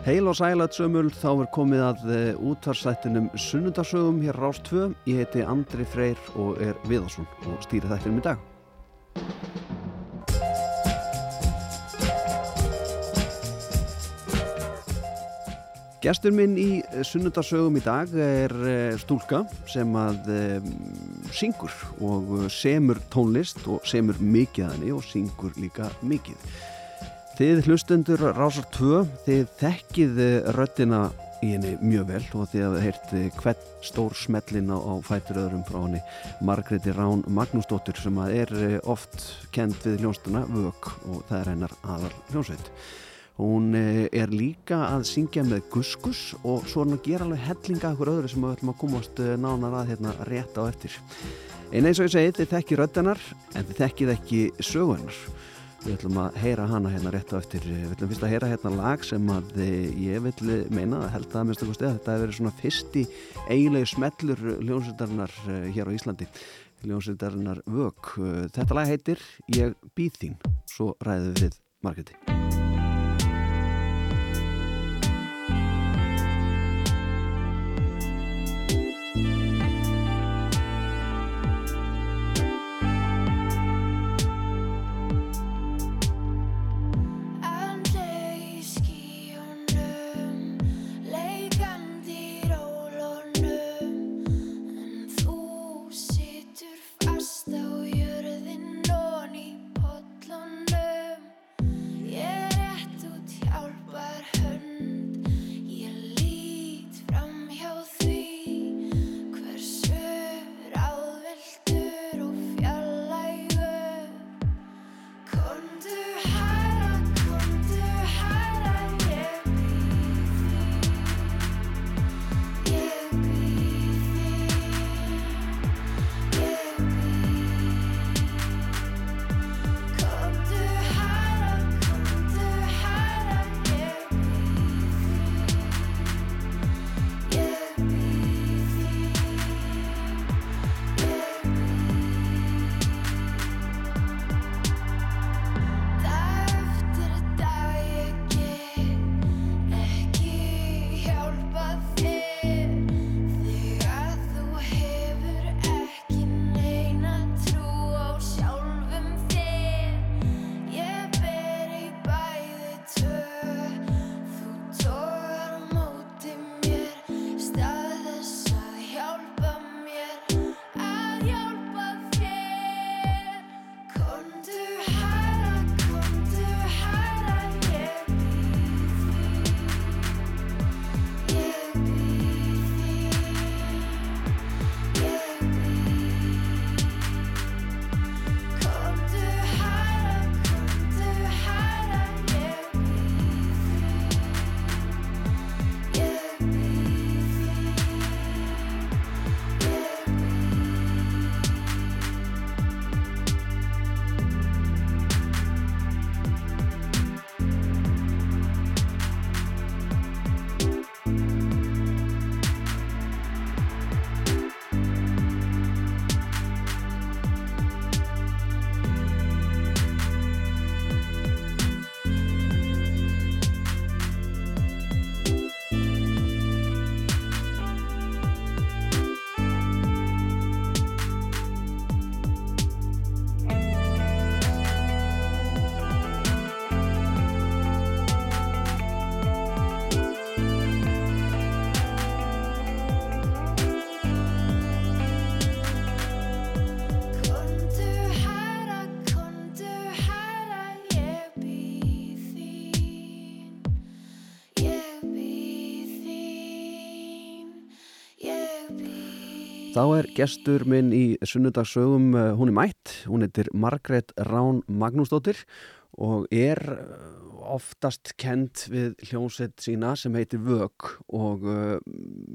Heil og sælat sömul, þá er komið að uh, útvarsættinum Sunnundarsögum hér Rás 2. Ég heiti Andri Freyr og er Viðarsson og stýri þættinum í dag. Gestur minn í Sunnundarsögum í dag er uh, stúlka sem að syngur og semur tónlist og semur mikið að henni og syngur líka mikið. Þið hlustendur Rásar 2, þið þekkið röttina í henni mjög vel og þið hafið heyrt hvert stór smellin á, á fætur öðrum frá henni Margreti Rán Magnúsdóttir sem er oft kend við hljónstuna Vög og það er hennar aðal hljónsveit. Hún er líka að syngja með guskus og svo er hann að gera alveg hellinga okkur öðru sem við ætlum að komast nánar að hérna rétt á eftir. En eins og ég segi, þið þekkið röttinar en þið þekkið ekki sögunar. Við ætlum að heyra hana hérna rétt á eftir. Við ætlum fyrst að heyra hérna lag sem að ég vil meina að held að minnst okkur steg að þetta hefur verið svona fyrsti eiginlegi smellur hljómsveitarnar hér á Íslandi. Hljómsveitarnar Vög. Þetta lag heitir Ég býð þín. Svo ræðum við Margreti. Þá er gestur minn í sunnudagsögum, eh, hún er mætt, hún heitir Margret Rán Magnúsdóttir og er eh, oftast kent við hljómsveit sína sem heitir Vög og uh,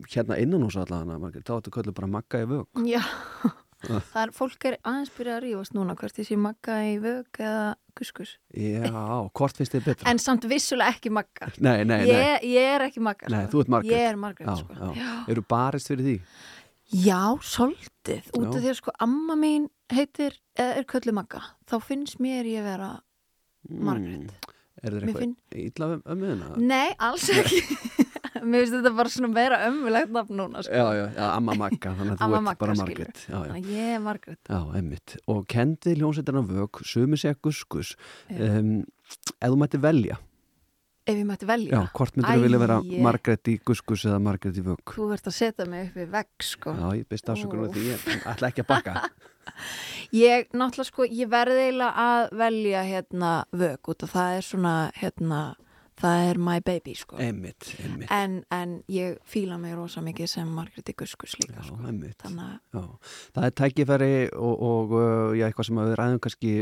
hérna innan hús allavega, Margret, þá ertu köllu bara Magga í Vög. Já, það er, fólk er aðeins byrjað að rífast núna hvert þessi Magga í Vög eða Kuskus. Já, hvort finnst þið betra? En samt vissulega ekki Magga. Nei, nei, nei. Ég, ég er ekki Magga. Nei, sko. þú ert Margret. Ég er Margret, Já, sko. já. Já. Eru barist fyrir því? Já, svolítið. Út Já. af því að sko amma mín heitir, eða er köllu Magga. Þá finnst mér ég vera Margrét. Mm. Er Mér eitthvað finn- illa um miðuna? Nei, alls ekki Mér finnst þetta bara svona meira ömmulegt nafn núna sko. Já, já, já, Amma Magga, þannig að þú Amma ert bara. Margrét. Já, já. Ég er Margrét Já, einmitt. Og kendi hljómsveitina vög, sumi segja guskus. Já. Um, ef þú mætti velja, Ef ég mætti velja já, hvort myndir þú vilja vera Æi. Margrét í guskus eða Margrét í vög? Þú ert að setja mig upp við vegg sko. Já, ég byrst Úff. því, ég ætla ekki að bakka. Ég, náttúrulega sko, ég verði eiginlega að velja hérna vög út og það er svona, hérna, það er my baby sko. einmitt, einmitt. En, en ég fíla mig rosa mikið sem Margrét í Guskus líka Já, sko. Þannig það er tækifæri og, og uh, já, eitthvað sem við ræðum kannski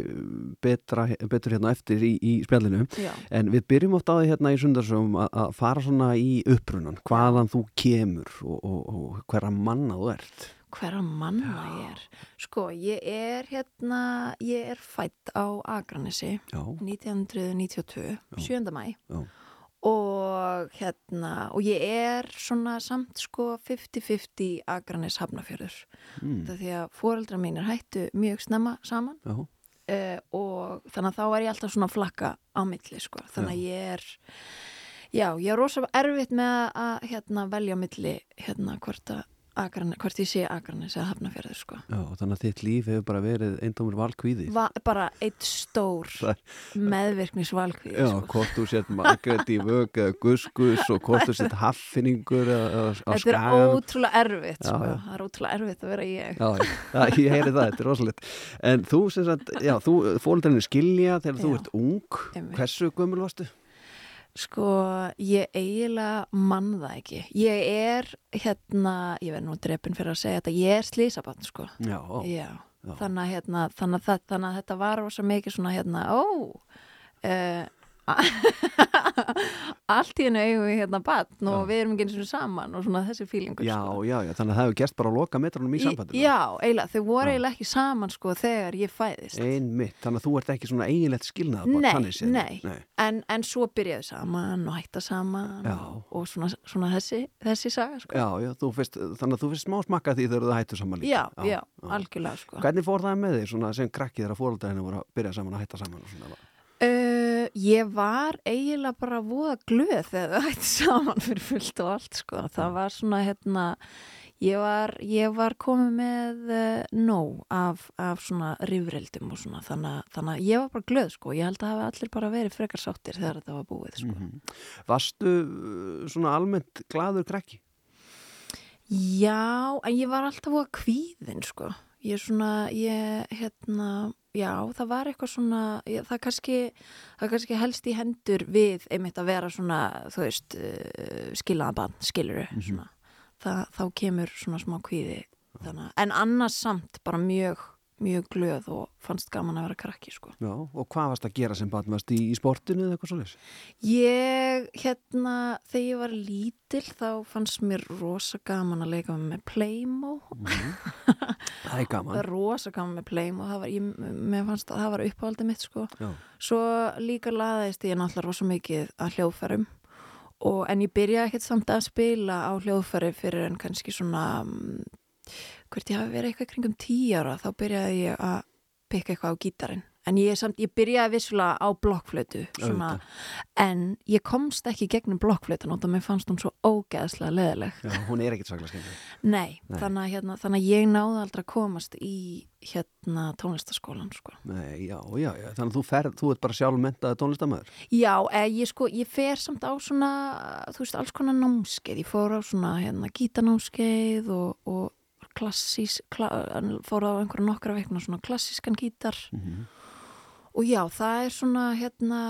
betra, betur hérna eftir í, í spjallinu. já, En við byrjum oft á því hérna í sundarsögum að, að fara svona í upprunan, hvaðan þú kemur og, og, og hverra manna þú ert. Hverja manna ég er. Sko, ég er hérna, ég er fætt á Akranesi Já, 1992, 7. mæ já, og hérna, og ég er svona samt sko 50-50 Akranes Hafnafjörður. mm, því að foreldra mínir hættu mjög snemma saman já, uh, og þannig að þá er ég alltaf svona flakka á milli sko. Þannig að ég er, já, ég er rosa erfitt með að, hérna, velja milli hérna hvort að Akranes, hvort ég sé Akranes eða Hafnafjörður sko. já, þannig að þitt líf hefur bara verið eindómur valkvíði. Va bara eitt stór Það meðvirknisvalkvið Já, sko. hvort þú sett Margrét í vög eða guskus og hvort þú sett haffinningur eða, á Þetta er ótrúlega erfitt sko. já. það er ótrúlega erfitt að vera ég Já, já, ég heyri það, þetta er rosalegt. En þú sem sagt, já, þú fólkdælinni skilja þegar þú Já. ert ung. Hversu gömul varstu? Sko, ég eiginlega mann það ekki ég er hérna ég verð nú drepin fyrir að segja þetta ég er slísabann sko Já, Já. Já. Þannig, að, hérna, þannig, að, þetta var rosa mikið svona hérna ó uh, allt í hennu eigum við hérna batn og Já. við erum ekki eins og saman og svona þessi fílingur já, sko. já, já, þannig að það hefur gerst bara að loka metranum í sambandinu. Já, eiginlega, þau voru Já. eiginlega ekki saman sko þegar ég fæðist Einmitt, þannig að þú ert ekki svona eiginlegt skilnað Nei, nei. nei. en, en svo byrjaðu saman og hætta saman Já. og, og svona, svona þessi, þessi saga sko. Já, já, fyrst, þannig að þú fyrst smá smakka því þegar þú hættu saman líka. já, já, algjörlega sko. Hvernig fór það með þig svona sem krakki þegar fóröldarinn voru að byrja saman að hætta saman og svona? Ég var eiginlega bara voða glöð þegar þau hætti saman fyrir fullt og allt sko. það var svona hérna ég var, ég var komið með uh, nóg af, af svona rifrildum og svona þannig, að- þannig að ég var bara glöð sko ég held að hafa allir bara verið frekar sáttir þegar þetta var búið sko. Mhm. Varstu uh, svona almennt gladur krakki? Já, en ég var alltaf voða kvíðin sko ég svona, ég hérna já, það var eitthvað svona ég, það kannski, það kannski helst í hendur við einmitt að vera svona þú veist, uh, skilaðabann skiluru, svona. Það, þá kemur svona smá kvíði þannig, að- en annars samt bara mjög mjög glöð og fannst gaman að vera krakki sko. Já, og hvað varst að gera sem barn? Varst í, í sportinu eða eitthvað svoleiðis? Ég, hérna, þegar ég var lítil þá fannst mér rosa gaman að leika með Playmo Það er gaman. rosa gaman með Playmo það var, ég, mér fannst að það var uppáhaldið mitt sko. Já, svo líka laðist ég náttúrulega rosa mikið að hljóðfærum og, en ég byrjaði ekkert samt að spila á hljóðfæri fyrir en kannski svona mm, hvert ég hafi verið eitthvað kringum tíu ára þá byrjaði ég að pikka eitthvað á gítarinn en ég, samt, ég byrjaði vissulega á blokkflötu svona, en ég komst ekki gegnum blokkflötun og það mér fannst hún svo ógeðslega leðileg já, hún er ekkit svaklega skemmtileg. Nei, Nei. Þannig, hérna, þannig að ég náði aldrei að komast í hérna tónlistaskólan sko. Nei, já, já, já, þannig að þú ferð, þú ert bara sjálf mentaði tónlistamöður. Já, eh, ég sko, ég fer samt á svona, þú veist, alls konar námskeið ég fór á svona, hérna, gítanámskeið og, og klassís kla, fór á einhverja nokkra veikna svona klassískan gítar. Mm og já, það er svona, hérna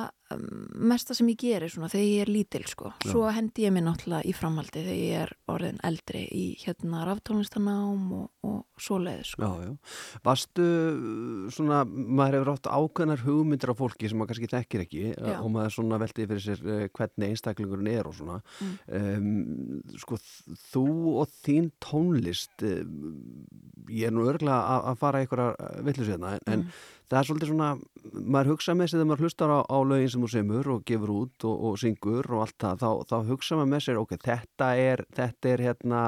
mesta sem ég geri svona þegar ég er lítil sko, svo hendi ég mér náttúrulega í framhaldi þegar ég er orðin eldri í hérna raftónlistanám og, og svoleiði sko. Já, já. Varstu svona, maður hefur átt ákveðnar hugmyndir á fólki sem maður kannski þekkir ekki Já. og maður svona veltið fyrir sér uh, hvernig einstaklingurinn er og svona. Um, sko, þú og þín tónlist, um, ég er nú örglega að, fara einhverja villusveitna, en, en það er svolítið svona, maður hugsa með sér þegar maður hlustar á, á lögin sem þú semur og gefur út og, og syngur og allt það, þá, þá hugsa maður með sér, ok, þetta er, þetta er hérna,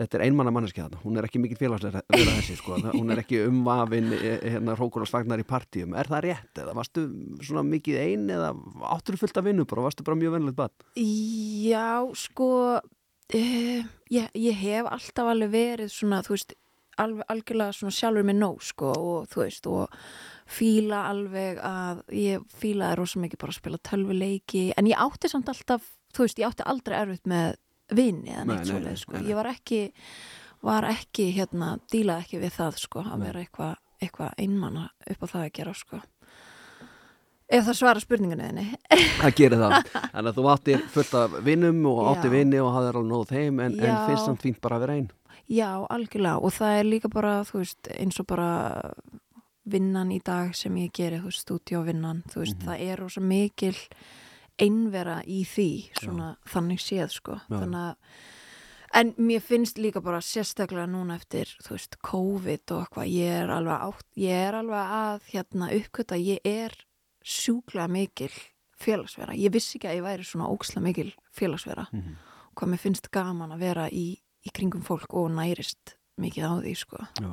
þetta er einmanna manneski þarna, hún er ekki mikið félagslega vera þessi sko, hún er ekki umvafin eh, hérna hrókunarsvagnar í partíum. Er það rétt eða varstu svona mikið ein eða áttur fullt að vinna bara, varstu bara mjög vennilegt barn? Já, sko uh, ég, ég hef alltaf alveg verið svona, þú veist alveg, algjörlega svona sjálfur með nóg sko og þú veist og fíla alveg að ég fílaði rosa mikið bara að spila tölvuleiki en ég átti samt alltaf, þú veist, ég átti aldrei erfitt með vini eða neitt svolítið sko. ég var ekki, var ekki hérna, dílaði ekki við það sko að vera eitthvað eitthva einmanna upp á það að gera sko. Ef það svara spurningunni þinni. Það gerir það, þannig að þú átti fullt af vinnum og átti vini og hafði alveg nóð þeim en, en finnst samt fínt bara að vera einn já, algjörlega og það er líka bara veist, eins og bara vinnan í dag sem ég gerir, þú veist, stúdíóvinnan þú veist, mm -hmm. það er ósað mikil einvera í því svona þannig séð sko Já. þannig að en mér finnst líka bara sérstaklega núna eftir þú veist COVID og eitthvað ég er alveg, átt, ég er alveg að hérna uppkvöta ég er sjúklega mikil félagsvera ég vissi ekki að ég væri svona óksla mikil félagsvera mm -hmm. hvað mér finnst gaman að vera í, í kringum fólk og nærist mikið á því sko Já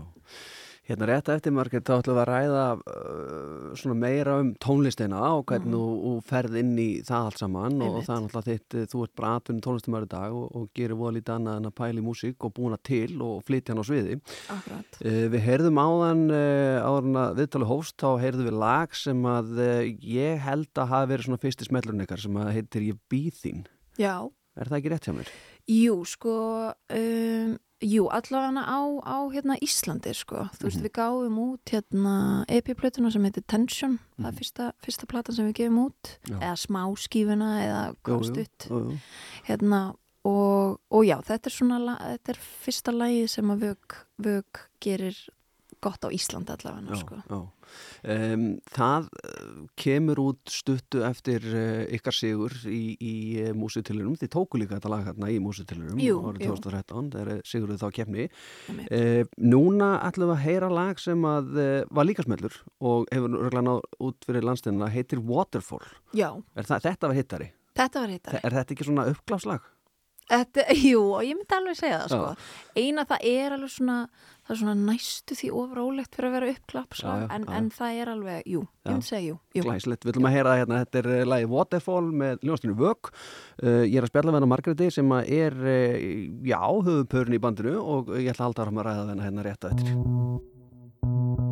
Hérna rétt eftir margir þá ætlum við að ræða uh, meira um tónlistina og hvernig mm. þú ferð inn í það allt saman Einmitt. og það er náttúrulega þitt, þú ert bara atvinnum tónlistumöru dag og, og gerir voða lítið annað en að pæli músík og búina til og flytja hann á sviði. Uh, við heyrðum áðan, uh, áðan að viðtali hóst, þá heyrðum við lag sem að uh, ég held að hafi verið svona fyrsti smellurinn ykkar sem að heitir Ég býð þín. Já. Er það ekki rétt hjá mér? Jú, sko... Um Jú, allavega á, á hérna, Íslandi sko. Þú veist, mm -hmm. við gáum út hérna EP-plötuna sem heitir Tension, mm -hmm. það er mhm. fyrsta, fyrsta platan sem við gefum út, já. eða smáskífuna eða konstutt. Hérna, og, og já, þetta er svona, þetta er fyrsta lægi sem að Vög, Vög gerir gott á Íslandi allavega sko. um, Það eh, kemur út stuttu eftir uh, ykkar sigur í, í eh, músutilurum, þið tóku líka þetta lag hérna í músutilurum árið 2013 þegar siguruð þá kemni uh, Núna ætlum við að heyra lag sem að var líka smellur og hefur röglega náð út fyrir landstæðina heitir Waterfall. Það, Þetta var hittari? Þetta var hittari. Er þetta ekki svona uppgláfslag? Þetta, jú, og ég myndi alveg segja það sko. Eina það er alveg svona það er svona næstu því ofrólegt fyrir að vera uppklapp sko. en, en það er alveg, jú, ég myndi segja jú, jú. Glæslegt, við ætlum að heyra hérna. Þetta er eh, lagi Waterfall með Ljónastínu Vögg. Uh, ég er að spjalla með hana Margreði sem er, uh, já, höfupörn í bandinu og ég ætla alltaf að ræða þennan hérna rétt að þetta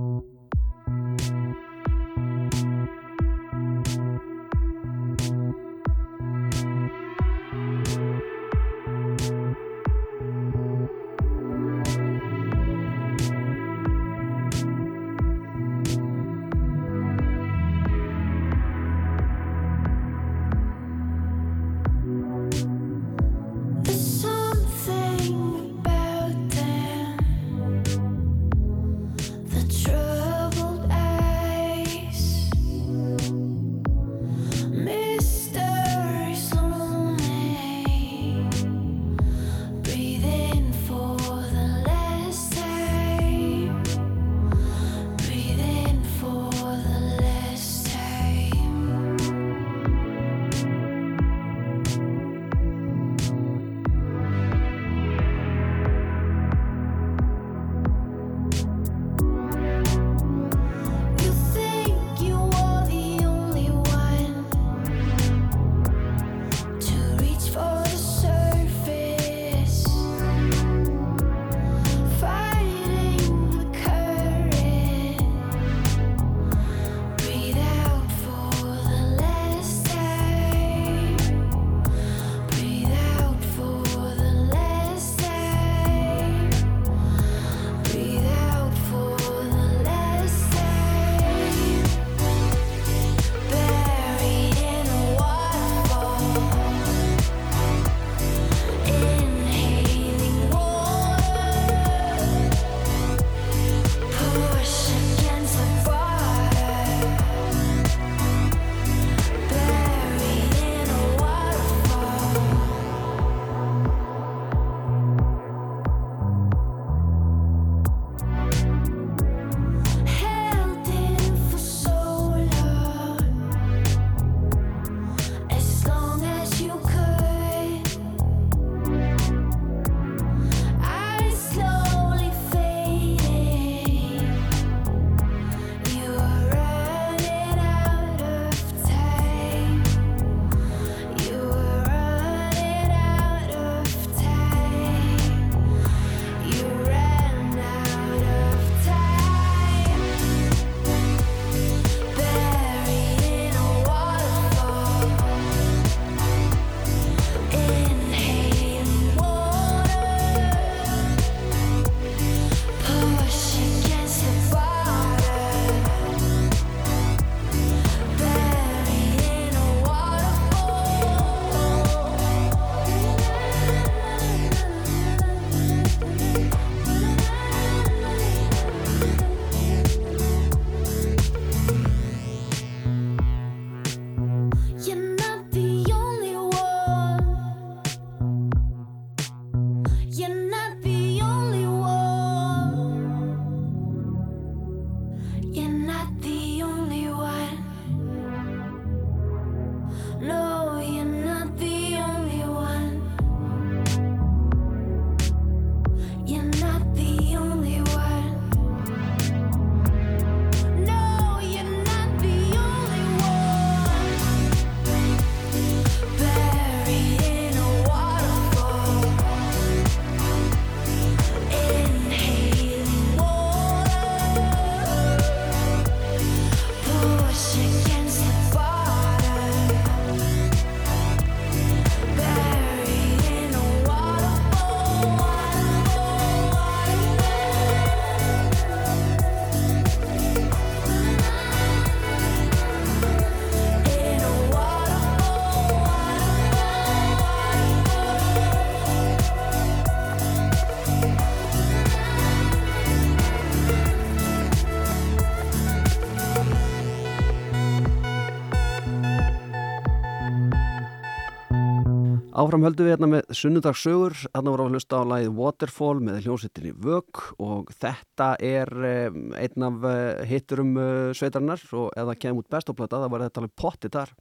Áfram höldum við hérna með sunnudagssögur, hérna vorum við að hlusta á lagið Waterfall með hljómsveitinni Vög og þetta er um, einn af uh, hitturum uh, sveitarnar og ef það kemur út bestoplata það var þetta alveg pottið þar.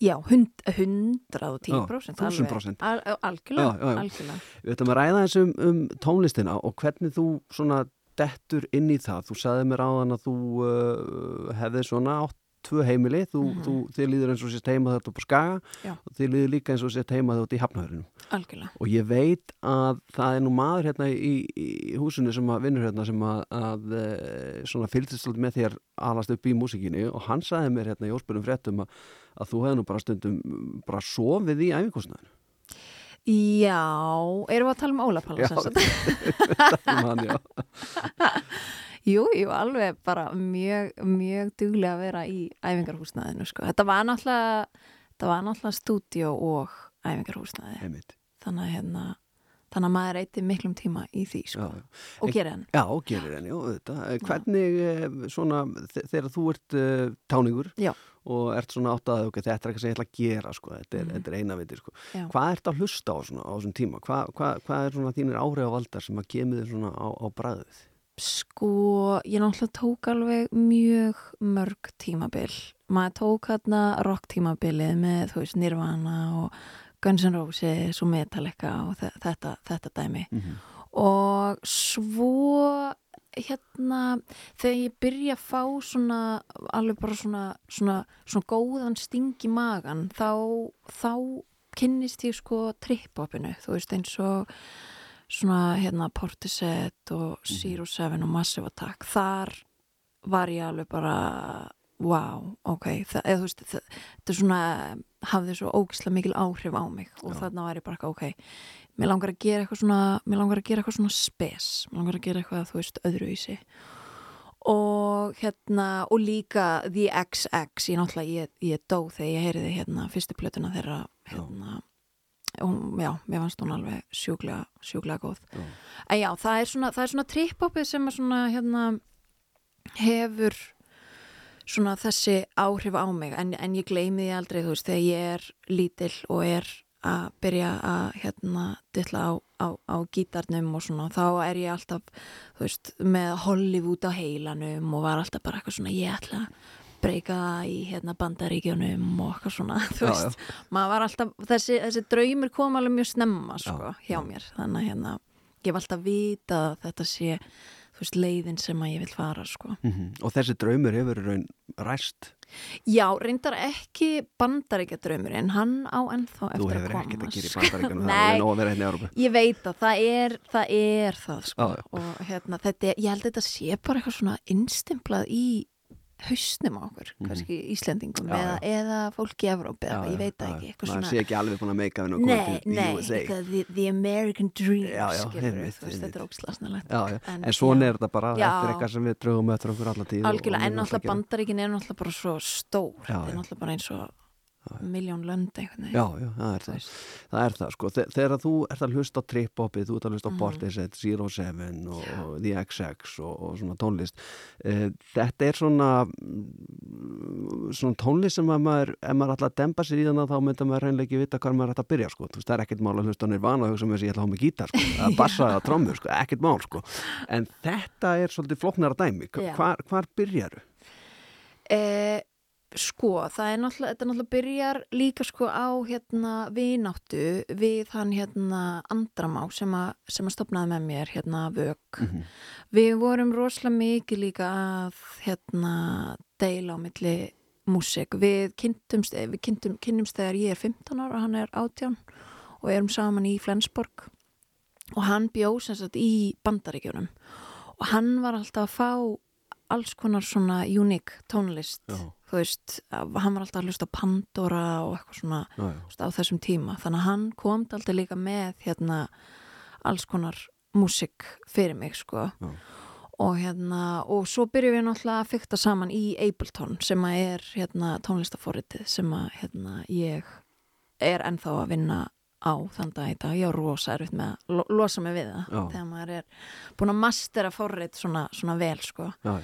Já, hund, 110%. Já, 1000%. Al, algjörlega, algjörlega. Við ætlum að ræða eins um, tónlistina og hvernig þú svona dettur inn í það. Þú sagði mér áðan að þú uh, hefði svona átt tvö heimili, þú, Mhm. þú, þið líður eins og sést heima þetta på Skaga Já. og þið líður líka eins og sést heima þetta í Hafnahörunum. Algjörlega. Og ég veit að það er nú maður hérna í, í húsinu sem að vinnur hérna sem að, að eh, svona svolítið með þér alast upp í músikinni og hann sagði mér hérna í óspilum fréttum að, að þú hefði nú bara stundum bara sofið í æfingkostnaðinu. Já, erum við að tala um Óla Palla sem sagt? Man, já. Jú, jú, alveg bara mjög, mjög duglega að vera í æfingarhúsnaðinu, sko. Þetta var náttúrulega, þetta var náttúrulega stúdíó og æfingarhúsnaði. Einmitt. Þannig að hérna, þannig að maður eitti miklum tíma í því, Já, sko. já. Og gera hann. Já, gerir henni, jú, þetta. Hvernig, eh, svona, þe- þegar þú ert uh, táningur Já. og ert svona áttað, ok, þetta er eitthvað sem ég ætla að gera, sko, þetta er, þetta er eina viti, sko. Já. Hvað ert að hlusta á svona á þessum tíma? Hva, hva, hvað er svona þínir áhrifavaldar sem að kemur þér svona á, á bræðið? Sko, ég náttúrulega tók alveg mjög mörg tímabil. Maður tók hérna rock tímabilið með, þú veist, Nirvana og Guns N' Roses og Metallica og þe- þetta, þetta dæmi. Mm -hmm. Og svo, hérna, þegar ég byrja að fá svona, alveg bara svona, svona, svona góðan sting í magan, þá, þá kynnist ég sko trip-hopinu, þú veist, eins og svona hérna Portishead og Zero Seven og Massive Attack þar var ég alveg bara wow, ok það, eða, veist, það, er svona hafði svo ógislega mikil áhrif á mig og þarna var ég bara ok mér langar að gera eitthvað svona mér langar að gera eitthvað svona spes mér langar að gera eitthvað, þú veist, öðruvísi. Og hérna og líka The XX ég náttúrulega, ég, ég dó þegar ég heyriði hérna fyrstu plötuna þeirra hérna, og já, mér fannst hún alveg sjúklega, sjúklega góð Já. en já, það er svona, það er svona trip-hopið sem svona hérna hefur svona þessi áhrif á mig en, en ég gleymi því aldrei, þú veist, þegar ég er lítill og er að byrja að hérna dilla á, á, á gítarnum og svona, þá er ég alltaf þú veist, með Hollywood á heilanum og var alltaf bara eitthvað svona ég ætla að breyka í hérna bandaríkjunum og eitthvað svona, þú Já, var alltaf, þessi, þessi draumur kom alveg mjög snemma, sko, Já, hjá já. mér þannig að hérna, ég var alltaf vita að þetta sé, þú veist, leiðin sem að ég vil fara, sko. Og þessi draumur hefur raun ræst. Já, reyndar ekki bandaríkja draumurinn, hann á ennþá Þú eftir að hefur koma. ekkert að gera í sko. bandaríkanum, það er nóg að vera hérna í Európa. Ég veit að það er það, er það sko. Já, já. og hérna, þetta, ég held að þetta sé bara eitthvað svona innstimplað í hausnum á okkur, Mhm. kannski Íslendingum Já, eða, eða fólki í Evrópi, eða ég veit ekki, eitthvað maður svona sé ekki alveg búin að meika við nú the, American Dream Já, já, skilurðu, einmitt, þú veist, þetta er ógslagsnalegt Já, já. En- En svona já. er þetta bara, Já. þetta er eitthvað sem við draugum eftir okkur alla tíð. en náttúrulega bandaríkin er náttúrulega bara svo stór Já, þetta er já. náttúrulega bara eins og miljón lönd veginn Já, já, það er það. Það er það, sko. Þe- Þegar þú ert að hlusta á trip-hopið, þú ert að hlusta á Mhm. Portishead, Zero Seven og, og The XX og, og svona tónlist. Uh, þetta er svona, mm, svona tónlist sem að maður, ef maður að dempa sér í þannig þá myndar maður reynilega ekki vita hvað maður að byrja, sko. Þú veist, það er ekkert mál að hlusta á nirvana og hugsa með þess að ég ætla að hafa með gítar, sko. Er bassa eða trommur, sko, ekkert mál, sko. En þetta er svolítið flóknara dæmi. Hvar, hvar byrjaru? Eh, sko, það er náttúrulega, þetta náttúrulega byrjar líka sko á hérna vináttu við hann hérna Andramá sem að, sem að stopnaði með mér hérna vög. Mhm. Við vorum rosalega mikið líka að hérna deila á milli músik. Við kynntumst, eh, við kynntum, kynnumst þegar ég er 15 ára og hann er 18 og erum saman í Flensborg og hann bjóð sem sagt í bandaríkjunum og hann var alltaf að fá alls konar svona uník tónlist Já. þú veist, hann var alltaf að hlusta Pandora og eitthvað svona Já, já. á þessum tíma, þannig að hann kom alltaf líka með hérna alls konar músik fyrir mig sko og hérna, og svo byrjum við náttúrulega að fykta saman í Ableton sem að er hérna tónlistaforritið sem að hérna ég er ennþá að vinna á þann dag í dag, ég á rosa erfitt með að lo losa mig við það Já. þegar maður er búin að mastera forrit svona, svona vel sko. Já,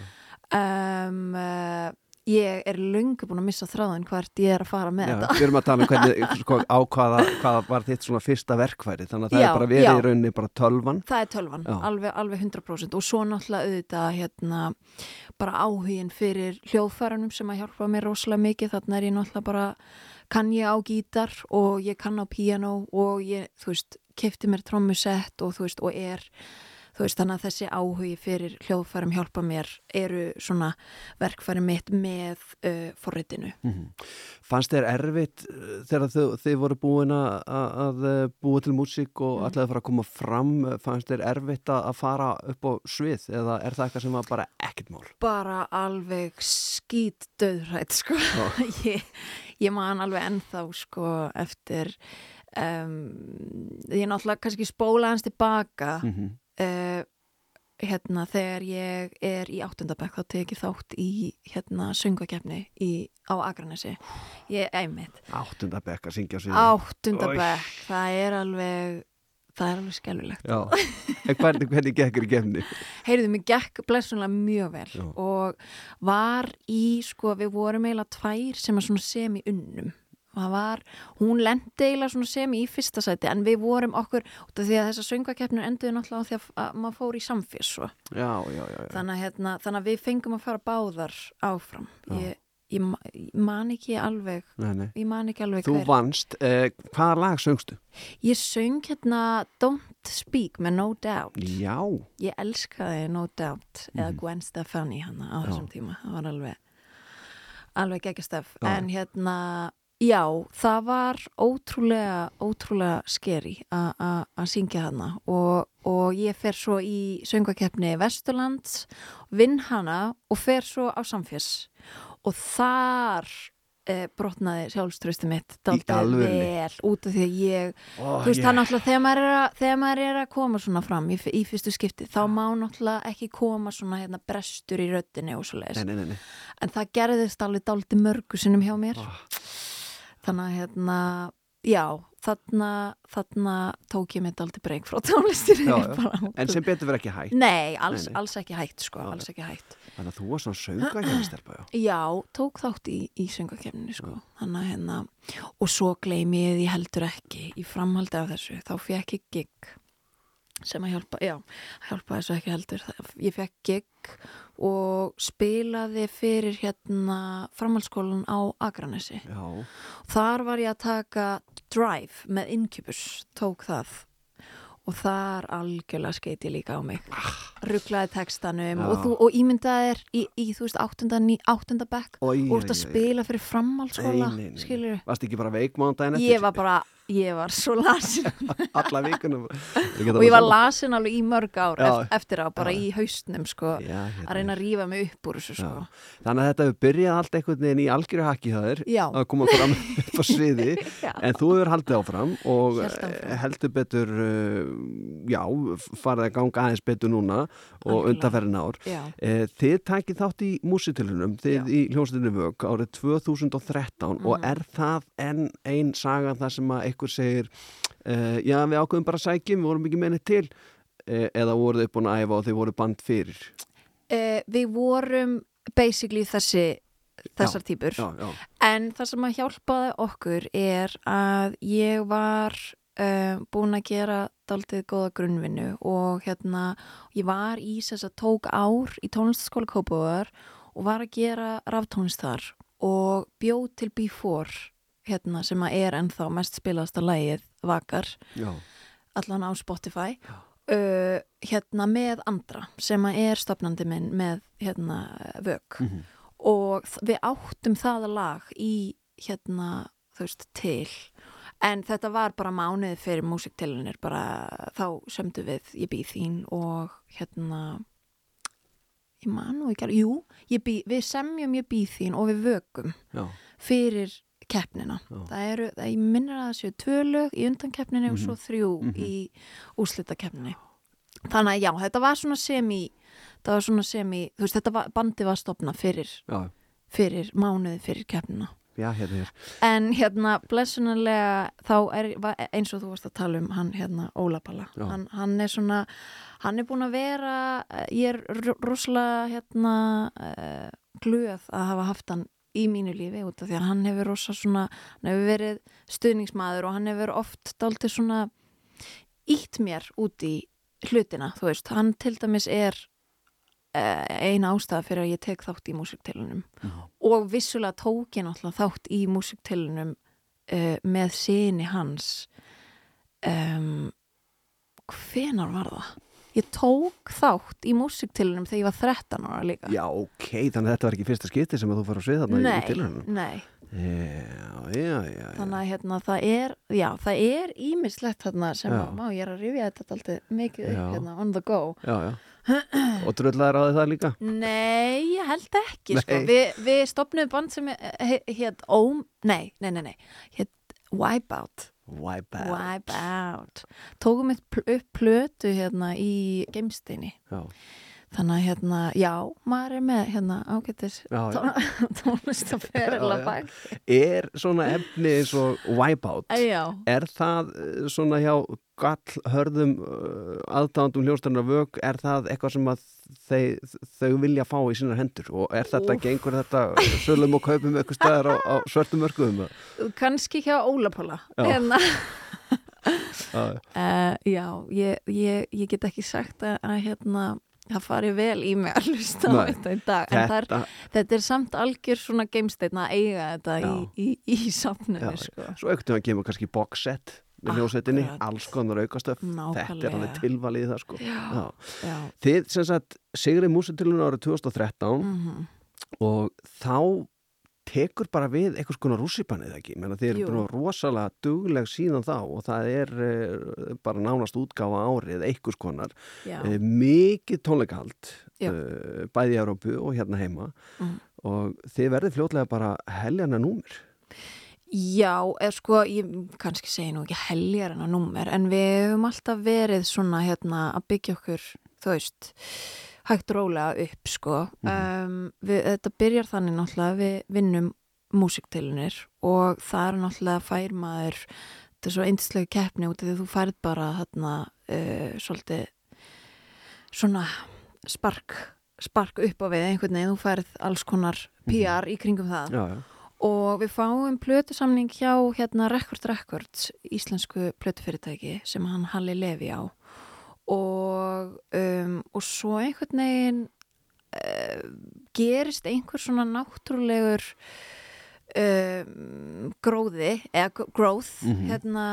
um, uh, ég er löngu búin að missa þráðin hvert ég er að fara með Já, þetta. við erum að tala um hvernig, sko, á hvaða, hvaða var þitt svona fyrsta verkfæri? Þannig að það er bara verið í rauninni bara tölvan. Það er tölvan, alveg, alveg 100% og svo náttúrulega auðvitað hérna, bara áhugin fyrir hljóðfærunum sem að hjálpa mér rosalega mikið. Þannig er ég náttúrulega bara kann ég á gítar og ég kann á píanó og ég, þú veist, kefti mér trommusett og þú veist, og er þú veist, þannig að þessi áhugi fyrir hljóðfærum hjálpa mér eru svona verkfæri mitt með uh, forritinu. Fannst þér erfitt uh, þegar þið, þið voru búin að, að uh, búa til músík og Mm. ætlaði að fara að koma fram fannst þér erfitt að fara upp á svið eða er það eitthvað sem var bara ekkert mál? bara alveg skít döðrætt sko ég, ég man alveg ennþá sko eftir um, ég náttúrulega kannski spóla hans tilbaka Mm -hmm. uh, hérna þegar ég er í áttundabæk þá tekið þátt í hérna söngvakefni í, á Akranesi. Ég einmitt. Áttunda bekk að syngja sviði áttundabæk, það er alveg það er alveg skelvilegt Já, en hvernig, hvernig gekkur í gefni? heyrðu mig gekk blessunlega mjög vel Já. og var í sko við vorum eiginlega tvær sem að svona semi unnum var, hún lendi eiginlega svona semi í fyrsta sæti en við vorum okkur, út af því að þessar söngvakeppnir enduðu náttúrulega á því að, að maður fór í samfés svo, Já, já, já, já. þannig að, hérna, þannig að við fengum að fara báðar áfram ég, ég, ég man ekki alveg Nei, nei. ég man ekki alveg Þú hver vannst, uh, hvaða lag söngstu? ég söng hérna Don't Speak með No Doubt Já, ég elskaði No Doubt eða Mhm. Gwen Stefani hann á Já. þessum tíma það var alveg alveg geggjastef Já. en hérna já, það var ótrúlega ótrúlega skeri að syngja hana og, og ég fer svo í söngvakeppni Vesturlands vinn hana og fer svo á samfés og þar eh, brotnaði sjálfströsti mitt alvörunni? vel út af því að ég Ó, Þú veist, ég- það náttúrulega, þegar maður að, þegar maður er að koma svona fram í, í fyrstu skipti, þá má náttúrulega ekki koma svona hérna brestur í röddinni og svo leiðis. En það gerðist alveg dálítið mörgu sinnum hjá mér. Ah. Þannig að hérna, já, þarna, þarna tók ég mig dálítið breyk frá tónlistinni. En sem betur verið ekki hægt Nei, alls, Nei, nei. alls ekki hægt, sko, alls ekki hægt. Þannig að þú var svona söngakefnistelpa, já Já, tók þátt í, í söngakefninu sko. Þannig að hérna, og svo gleymi ég því heldur ekki í framhaldi af þessu, þá fekk ég gig sem að hjálpa, já, hjálpa þessu ekki heldur. Ég fekk gig og spilaði fyrir hérna framhaldsskólan á Akranesi. Já, Þar var ég að taka Drive með Incubus, tók það og þar algjörlega skeiti líka á mig. Rugglaði textanum og, þú, og ímyndaðir í, í þú veist áttunda, ní, áttunda bekk. Og að oj. spila fyrir framhaldsskóla skilur Varst ekki bara veikmándaginn eftir? ég var bara, ég var svo lasin Alla vikunum og ég var lasin alveg í mörg ár Já. eft- eftir á, bara Já. í haustnum sko, Já, hérna. að reyna að rífa mig upp úr þessu sko. Þannig að þetta hefur byrjað allt einhvern veginn í algjöru hjá þér Já. að koma fram upp á sviði en þú hefur haldið áfram og áfram. eh, heldur betur uh, já, farið að ganga aðeins betur núna og undanferðin ár. Eh, Þið takið þátt í músitilunum þið í hljómsveitinu vögg árið 2013 og Mhm. er það enn ein saga þar sem að einhver segir uh, já við ákveðum bara sækjum, við vorum ekki menni til uh, eða voruð þið búin að æfa og þið voru band fyrir? Uh, við vorum basically þessi þessar típur Já, já, En það sem að hjálpaði okkur er að ég var uh, búin að gera daldið góða grunnvinnu og hérna ég var í þess að tók ár í tónlistaskóla Kópavöður og var að gera raftónlist þar og bjóð til B4 hérna sem að er ennþá mest spilaðasta lægið Vakar. Já, allan á Spotify. Uh, hérna með andra sem að er stopnandi minn með hérna vög Mhm. og þ- við áttum það lag í hérna veist til. En þetta var bara mánuði fyrir músiktilunir bara þá sömdu við ég býð þín og hérna ég man nú ekki alveg, jú ég býð, við semjum ég býð þín og við vögum já, fyrir keppnina. Það eru, það ég minnir að það séu tvö lög í undankeppninu og Mhm. svo þrjú Mhm. í úrslitakeppninu þannig að já, þetta var svona semi það var svona semi, þú veist, þetta var, bandi var stopna fyrir, já, fyrir mánuði fyrir keppnina. Já, hérna er en hérna, blessunarlega þá er eins og þú varst að tala um hann hérna, Óla Palla. Hann, hann er svona, hann er búin að vera ég er ro- rosalega hérna uh, glöð að hafa haft hann í mínu lífi út af því að hann hefur rosa svona, hann hefur verið stuðningsmaður og hann hefur oft daldið svona ítt mér út í hlutina, þú veist, hann til dæmis er uh, eina ástæða fyrir að ég tek þátt í músiktilunum og vissulega tók ég náttúrulega þátt í músiktilunum uh, með síni hans um, hvenar var það? Ég tók þátt í músiktilunum þegar ég var 13 ára líka Já, ok, þannig að þetta var ekki fyrsta skipti sem að þú fara að svið þarna í Nei, tilhörunum. nei, Já, já, já, þannig að hérna það er, já, það er ímislegt þarna sem Já. má ég er að rifja þetta alltaf mikið upp hérna on the go Já, já. Og dröllaði ráði það líka? Nei, ég held ekki sko. Nei. Vi, Við stopnum band sem hétt Óm, nei, nei, nei, nei hétt Wipeout Wipe out. Wipeout Tókum við upp plötu hérna í geimsteini. Já, Þannig að hérna, já, maður er með hérna ágættis já, já. tónlist að Já, ferila já. bak Er svona efni eins og Wipeout, Já, er það eh, svona hjá gallhörðum uh, aðdándum hljóstarinnar vög, er það eitthvað sem að þau, þau vilja fá í sínar hendur og er þetta, Úff. gengur þetta sölum og kaupum eitthvað staðar á, á svörtum mörkuðum? kannski hjá Ólapóla hérna Uh, já, ég, ég, ég get ekki sagt að, að hérna, það fari vel í mig að hlusta á þetta í dag en það er, þetta, þetta er samt algjör svona geimsteinn að eiga þetta í, Já. í, í safninu Já, sko. svo ekkert að kemur kannski boxset með hljósetinni, alls konar aukastöf þetta er alveg tilvalið í það sko Já. Já. Þið sem sagt Sigri músitilun árið 2013 Mm og þá tekur bara við eitthvað skona rússipannið ekki, menna þið eru að rosalega dugleg síðan þá og það er uh, bara nánast útgáfa árið eitthvað skonar, Já. uh, mikið tónleikahald uh, bæði í Európu og hérna heima. Mhm. og þið verðið fljótlega bara heljarna númur Já, eða sko, ég kannski segi nú ekki heljar en að númer, en við höfum alltaf verið svona hérna að byggja okkur, veist, hægt rólega upp, sko. um, við, þetta byrjar þannig náttúrulega við vinnum músiktilunir og það er náttúrulega fær maður, þetta er svo eindislegu keppni út af því að þú færð bara þarna uh, svolítið svona spark, spark upp á við einhvern veginn, þú færð alls konar PR í kringum það. Já, já, og við fáum plötusamning hjá hérna Record Records íslensku plötufyrirtæki sem hann Halli Levi á og, um, og svo einhvern veginn uh, gerist einhver svona náttúrulegur um, gróði eða g- growth Mhm. hérna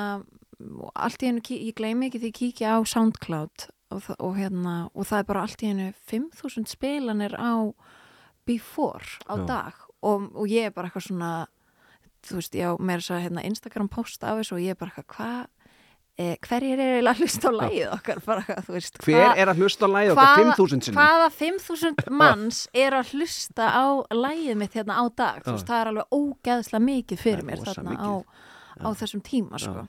allt í hennu, ég gleymi ekki því að kíkja á SoundCloud og, og hérna og það er bara allt í hennu 5000 spilanir á before á Já. dag og, og ég er bara eitthvað svona þú veist, ég á meira þess að hérna, Instagram post af þessu og ég er bara eitthvað hvað eh, hverjir er eiginlega að hlusta á lægið okkar bara veist Hver hvað- er að hlusta á lægi okkar hvaða- 5.000 sinni? hvaða 5.000 manns er að hlusta á lægið mitt hérna á dag þú Já. veist, það er alveg ógeðslega mikið fyrir mér þarna á, á þessum tíma sko.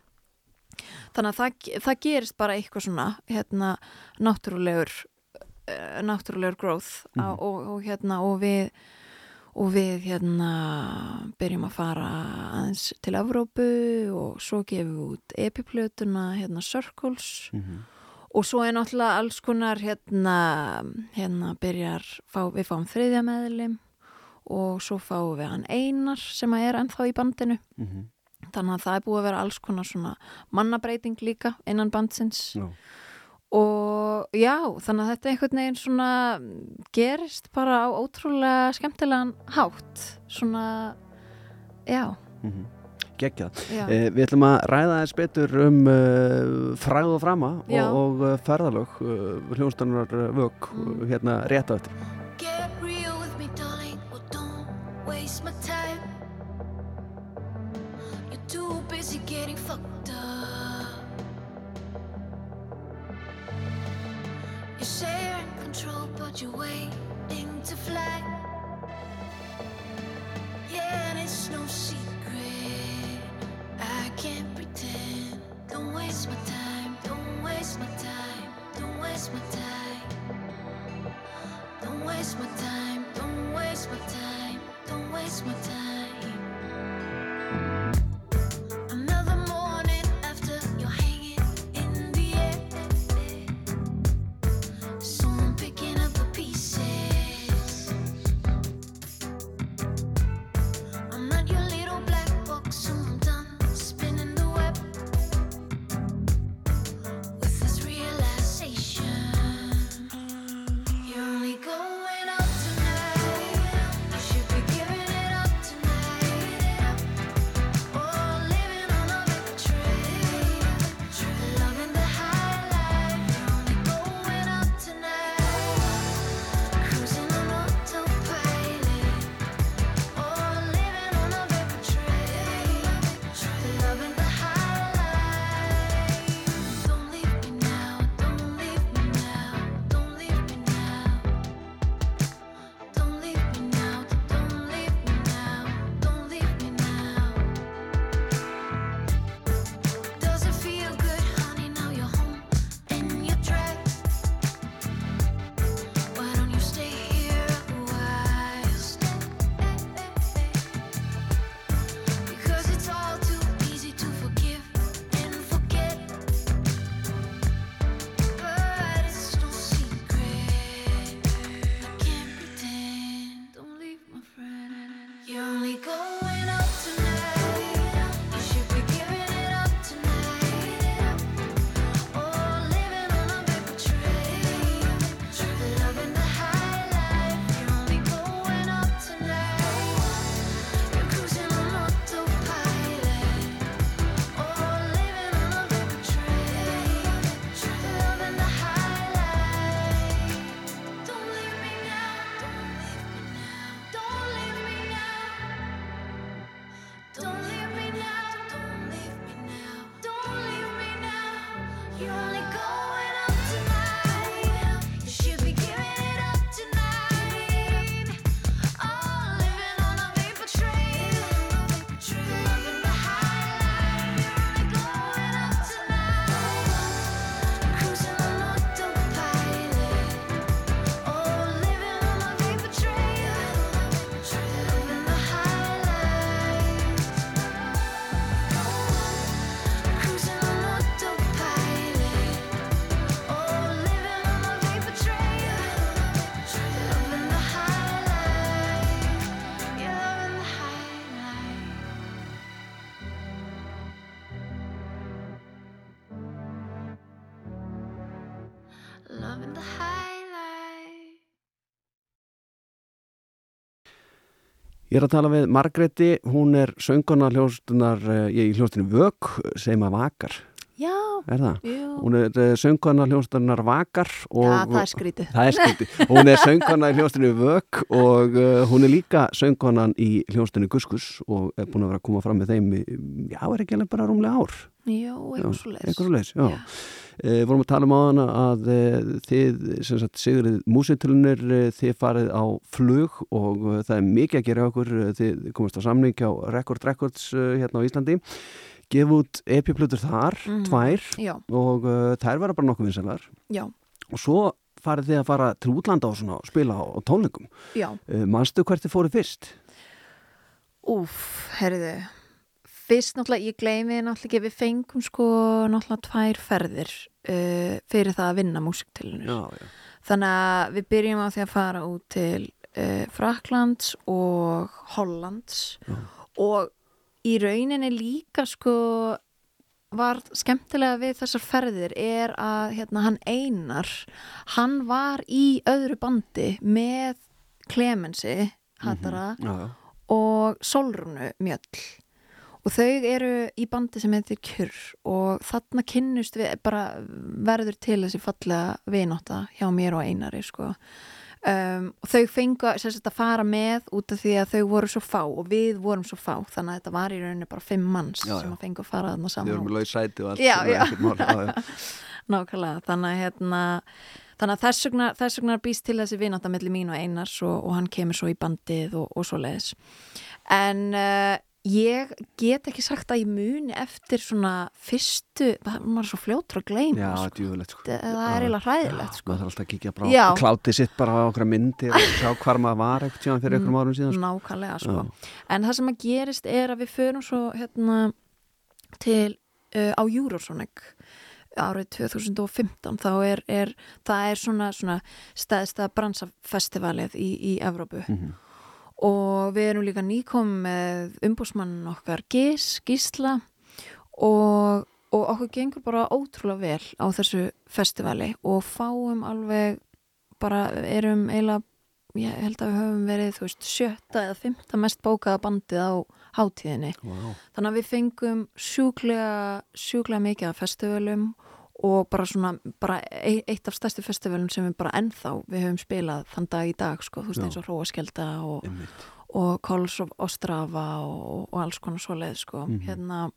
Þannig að það, það gerist bara eitthvað svona hérna, náttúrulegur uh, náttúrulegur growth mm Mhm. og, og hérna og við og við hérna byrjum að fara aðeins til Evrópu og svo gefum við út epiplötuna hérna Circles Mhm. og svo er náttúrulega alls konar hérna, hérna byrjar fá, við fáum þriðja meðlim og svo fáum við hann Einar sem að er ennþá í bandinu Mhm. þannig að það er búið að vera alls konar svona mannabreiting líka innan bandsins Já. Og já, þannig að þetta einhvern veginn svona gerist bara á ótrúlega skemmtilegan hátt svona já, Mhm. Geggjað. já. Eh, við ætlum að ræða þess betur um uh, fræð og frama Já. og, og uh, ferðalög uh, hljónstannar vög Mm. hérna rétt á eftir. Get real with me, darling, or don't waste my time. You're too busy getting fucked You're sharing control, but you're waiting to fly. Yeah, and it's no secret. I can't pretend. Don't waste my time. Don't waste my time. Don't waste my time. Don't waste my time, don't waste my time, don't waste my time. Ég er að tala við Margreti, hún er sönguna hljóstunar, ég í hljóstinu Vök sem að vakar, Já, er það? jú. Hún er uh, sönguna hljóstunar vakar og Já, það er skrítið. Það er skrítið. Hún er söngkona í hljóstinu Vök og uh, hún er líka söngkonan í hljóstinu Guskus og er búin að vera að koma fram með þeim í, já, er ekki alveg bara rúmlega ár Já, eitthvað svo leis. eitthvað svo leis, já, Uh, vorum að tala um á hana að uh, þið, sem sagt, Sigurið músitilunir, uh, þið farið á flug og það er mikið að gera okkur, þið komast á samning á Record Records hérna á Íslandi gefa út epiplutur þar, Mhm. tvær Já, og uh, þær vera bara nokkuð vinsalar já, og svo farið þið að fara til útlanda og svona spila á, á tónleikum uh, manstu hvert þið fóru fyrst? Úf, herriðu. Fyrst náttúrulega, ég gleymi náttúrulega ekki, við fengum sko náttúrulega tvær ferðir uh, fyrir það að vinna músiktilunir. já, Þannig að við byrjum á því að fara út til uh, Fraklands og Hollands Já. og í rauninni líka sko var skemmtilega við þessar ferðir er að hérna hann Einar hann var í öðru bandi með Klemensi Hattara já, já. og Solrunu Mjöll og þau eru í bandi sem heitir Kjur og þarna kynnust við bara verður til þessi fallega vináta hjá mér og Einari sko. Um, og þau fengu að, fara með út af því að þau voru svo fá og við vorum svo fá þannig að þetta var í rauninni bara fimm manns Já, sem að fengu að fara þarna saman vorum með laus sæti og allt Já, já. mál. Nákvæmlega, þannig að hérna þannig að þess vegna, þess vegna býst til þessi vináta mellir mín og Einars og, og hann kemur svo í bandið og, og svo leiðis en uh, ég get ekki sagt að ég muni eftir svona fyrstu, maður er svo fljótur að gleyma Já, sko. djúvilegt sko. það er eiginlega hræðilegt sko. maður þarf alltaf að kíkja bara Já. klátið sitt bara á okkur myndir og sjá hvar maður var eitthvað fyrir einhverjum árum síðan sko. nákvæmlega sko. en það sem að gerist er að við förum svo hérna til uh, á Eurosonic árið 2015 þá er, er það er svona, svona stæðsta bransafestivalið í, í Evrópu Mhm. Og við erum líka nýkom með umbúsmann okkar Gís, Gísla og, og okkur gengur bara ótrúlega vel á þessu festivali og fáum alveg bara erum eiginlega ég held að við höfum verið þú veist sjötta eða fymta mest bókaða bandið á hátíðinni Vá. þannig að við fengum sjúklega sjúklega mikið af festivalum og bara svona bara eitt af stærstu festivalum sem við bara ennþá við höfum spilað þann dag í dag sko, þú veist eins og Hróaskjelda og, og Kols og Ostrava og, og alls konar svoleið sko Mhm. hérna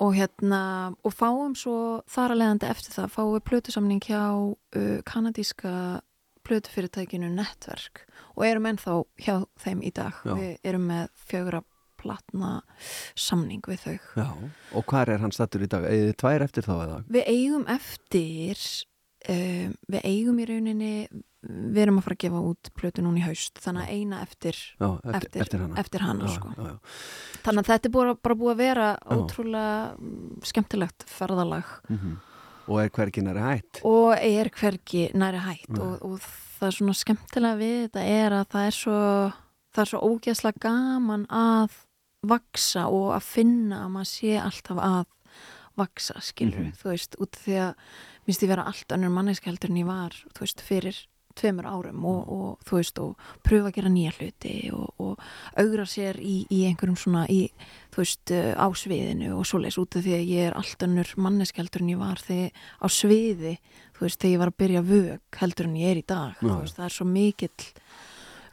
og hérna og fáum svo þar að leiðandi eftir það fáum við plötusamning hjá uh, kanadíska plötufyrirtækinu Netverk og erum ennþá hjá þeim í dag Já. við erum með fjögra platna samning við þau Já. og hvar er hann stattur í dag? Eða tvær eftir þá eða? Við eigum eftir um, við eigum í rauninni við erum að fara að gefa út plötu núna í haust þannig að eina eftir Já, eftir, eftir, eftir hana eftir hana já, sko. já, já. þannig að þetta er bara, bara búið að vera ótrúlega mm, skemmtilegt ferðalag Mhm. og er hvergi næri hætt og er hvergi næri hætt Nei. og, og það er svona skemmtilega við þetta er að það er svo það er svo ógeðslega gaman að vaksa og að finna að maður sé alltaf að vaksa, skilur Mhm. þú veist, út því að minnst ég vera allt önnur manneska heldur en ég var, þú veist, fyrir tveimur árum og, og þú veist, og pröfa að gera nýja hluti og, og augra sér í, í einhverjum svona í, þú veist, á sviðinu og svoleiðis út af því að ég er allt önnur manneska heldur en ég var þegar á sviði þú veist, þegar ég var að byrja vög heldur en ég er í dag, Já. þú veist, það er svo mikill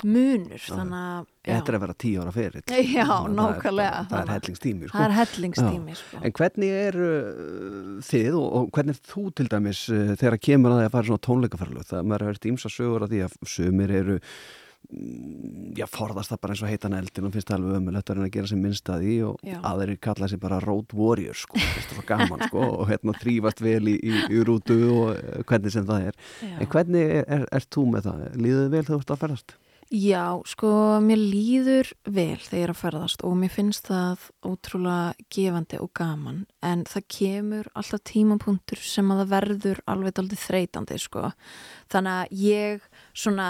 munur, þannig að. Þetta er að vera tíu ára fyrir Já, nákvæmlega. Það er hellingstími sko. það er hellingstími sko. En hvernig er uh, þið og, og hvernig er þú til dæmis uh, þegar kemur að því að fara svona tónleikaferlu það maður hefur ímsa sögur að því að sumir eru mm, já, forðast það bara eins og heitan eldin og finnst það alveg ömulegt að reyna að gera sem minnst að því og Já. aðrir kalla sér bara road warrior sko, finnst það svo gaman sko og hérna þrýfast vel í, í, í rútu og uh, hvernig sem það er Já. En hvernig er, er, er þú með það? Líður þið vel þegar þú ert að ferðast? Já, sko, mér líður vel þegar ég er að ferðast og mér finnst það ótrúlega gefandi og gaman en það kemur alltaf tímapunktur sem að það verður alveg aldrei þreytandi, sko. Þannig að ég svona,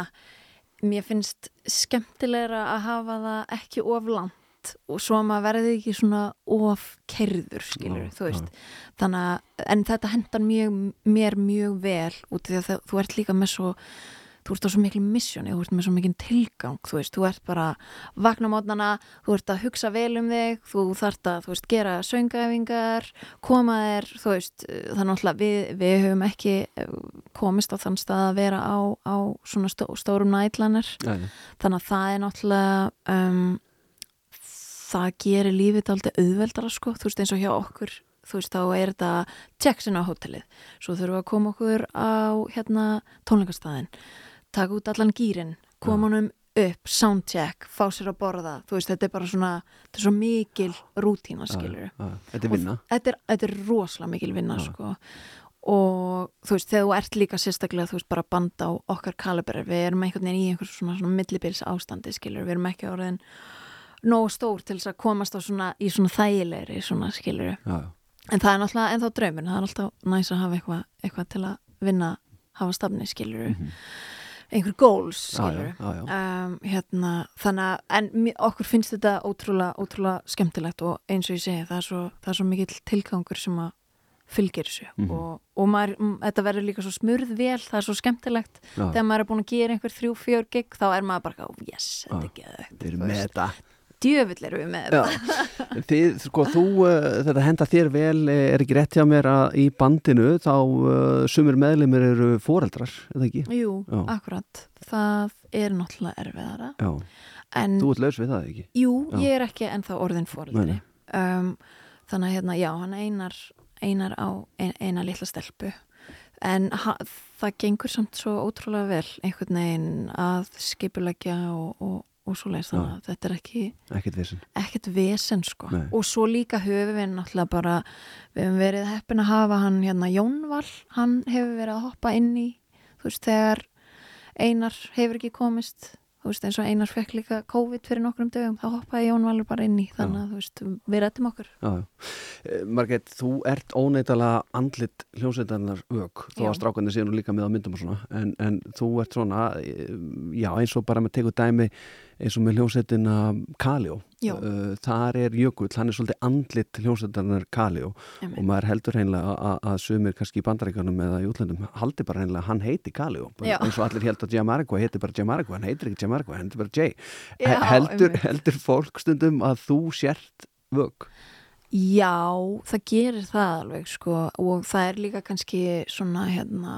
mér finnst skemmtilegra að hafa það ekki of langt og svo að maður verði ekki svona of kerður, skilur, Já, þú veist. Þannig að, en þetta hendar mjög, mér mjög vel út af því að það, þú ert líka með svo þú ert á svo mikil missjoni, þú ert með svo mikil tilgang þú veist, þú ert bara vakna mótnana, þú ert að hugsa vel um þig þú þart að, þú veist, gera söngæfingar, koma þér þú veist, þannig að við, við höfum ekki eh, komist á þann stað að vera á, á svona stó, stórum nei. þannig að það er náttúrulega um, það gerir lífið aldrei auðveldara sko, þú veist eins og hjá okkur þú veist þá er þetta checksin á hótelið. Svo þurfum við að koma okkur á hérna tónleikastæðin taka út allan gýrin, koma honum upp soundcheck, fá sér að borða þú veist þetta er bara svona, þetta er svo mikil rútína skilur. Þetta er vinna. þetta er, þetta er rosalega mikil vinna sko. Og þú veist, þegar þú ert líka sérstaklega þú veist, bara banda á okkar kaliberi við erum einhvern veginn í einhvers svona, svona millibils ástandi, skilur, við erum ekki orðin nógu stór til þess að komast á svona, í svona þægilegri, svona, skilur Já, en það er náttúrulega ennþá drauminn, það er alltaf næs að hafa eitthvað eitthva til að vinna hafa stafni, skilur Mhm. Einhver já. um, hérna, þannig að en okkur finnst þetta ótrúlega, ótrúlega skemmtilegt og eins og ég segi, það er svo, það er svo mikill tilgangur sem að fylgir þessu Mhm. og, og maður, þetta verður líka svo smurð vel, það er svo skemmtilegt Já. þegar maður er búin að gera einhver þrjú, fjör gig þá er maður bara, oh, yes, þetta er geðvegt Þeir eru með þetta djöfull erum við með þetta þið, sko, þú, uh, þetta henda þér vel, eh, er ekki rétt hjá mér að í bandinu þá uh, sumir meðlimir eru foreldrar, er það ekki? Jú, Já. akkurat, það er náttúrulega erfiðara Já, en þú ert laus við það ekki? Jú, Já. ég er ekki ennþá orðin Nei, fóreldri nei. um, þannig að hérna, já, hann einar einar á ein, eina litla stelpu en ha, það gengur samt svo ótrúlega vel einhvern veginn að skipulegja og, og, og svo leist þannig að þetta er ekki Ekkert vissin ekkert vesen sko. Og svo líka höfum við náttúrulega bara við hefum verið heppin að hafa hann hérna Jónval, hann hefur verið að hoppa inn í þú veist þegar Einar hefur ekki komist þú veist eins og Einar fekk líka COVID fyrir nokkrum dögum, þá hoppaði Jónvalur bara inn í þannig að þú veist, við rættum okkur. Já, já. Eh, Margrét, þú ert óneitalega andlit hljómsveitarnar vög, Já. að strákarnir séu nú líka með á myndum og svona, en, en þú ert svona, eh, já, eins og bara með tegur dæmi eins og með hljómsveitina Kaljó, uh, þar er Jökull, hann er svolítið andlit hljómsveitarnar Kaljó og maður heldur hreinlega að, sumir kannski í bandaríkanum eða í útlöndum haldi bara hreinlega hann heiti Kaljó, eins og allir held að Jamarco heiti bara Jamarco, hann heitir ekki Jamarco, hann heitir bara Jay. Já, heldur, einmitt. heldur fólk stundum að þú sért vög? Já, það gerir það alveg sko. Og það er líka kannski svona hérna,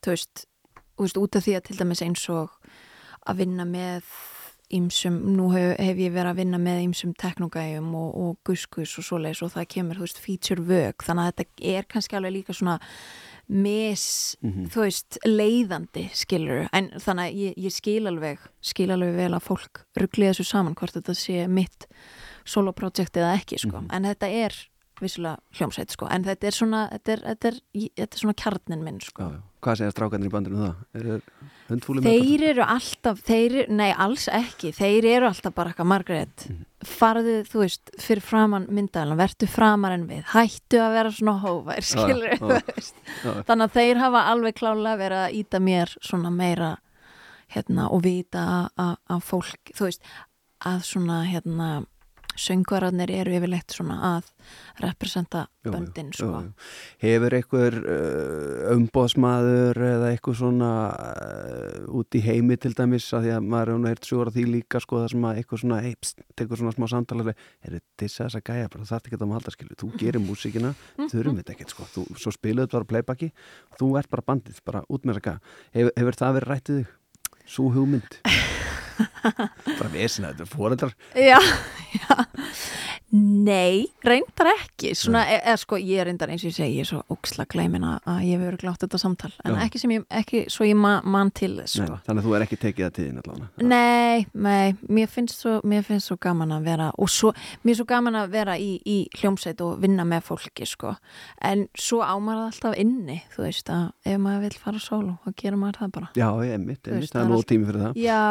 þú veist út af því að til dæmis eins og að vinna með ýmsum, nú hef, hef ég verið að vinna með ýmsum teknogæjum og, og guskus og svoleiðis og það kemur, þú veist, feature vög þannig að þetta er kannski alveg líka svona mis, þú veist leiðandi, skilur en þannig að ég, ég skil alveg skil alveg vel að fólk ruggli þessu saman hvort þetta sé mitt soloprojekt eða ekki, sko, en þetta er vissulega hljómsveit, sko, en þetta er svona þetta er, þetta er, þetta er svona kjarnin minn, sko. Já, já. Hvað segja strákarnir í bandinu um það? Er þeir hundfúli með Þeir eru alltaf, þeir, nei alls ekki, þeir eru alltaf bara eitthvað Margrét, farðu þú veist fyrir framann myndaðalan, vertu framar en við, hættu að vera svona hófær, skilur þú veist. Þannig að þeir hafa alveg klálega verið að íta mér svona meira hérna og vita að fólk, þú veist, að svona hérna söngvararnir eru yfirleitt svona að representa Jú, jú, böndin jú, sko. jú. Hefur einhver uh, umbóðsmaður eða eitthvað svona uh, út í heimi til dæmis að því að maður er eitt sjóra því líka sko það sem að eitthvað svona, hey, pst, tekur svona smá samtalar er þetta þess að gæja bara, það er ekki að maður halda skilu þú gerir músíkina, þurfum þetta ekkert sko þú, svo spiluðu þetta bara playbacki þú ert bara bandið, bara út með þess að gæja hefur, hefur það verið rættið þig? Sú hugmynd bara vesina, þetta er fóreldrar Já, já Nei, reyndar ekki. Svona, e, e, sko, ég reyndar eins og ég segi ég er svo óksla gleimin að að ég hefur glátt þetta samtal, en Já. ekki sem ég ekki svo ég ma mann til þess Nei, sko. þannig að þú er ekki tekið það tíðin allavega. Nei, nei, mér finnst svo mér finnst svo gaman að vera og svo, mér er svo gaman að vera í, í hljómsveit og vinna með fólki, sko. En svo ámar það alltaf inni þú veist að ef maður vil fara solo þá gerir maður það bara. Já, ég mitt, Þú veist, það er nóg tími fyrir það. Já,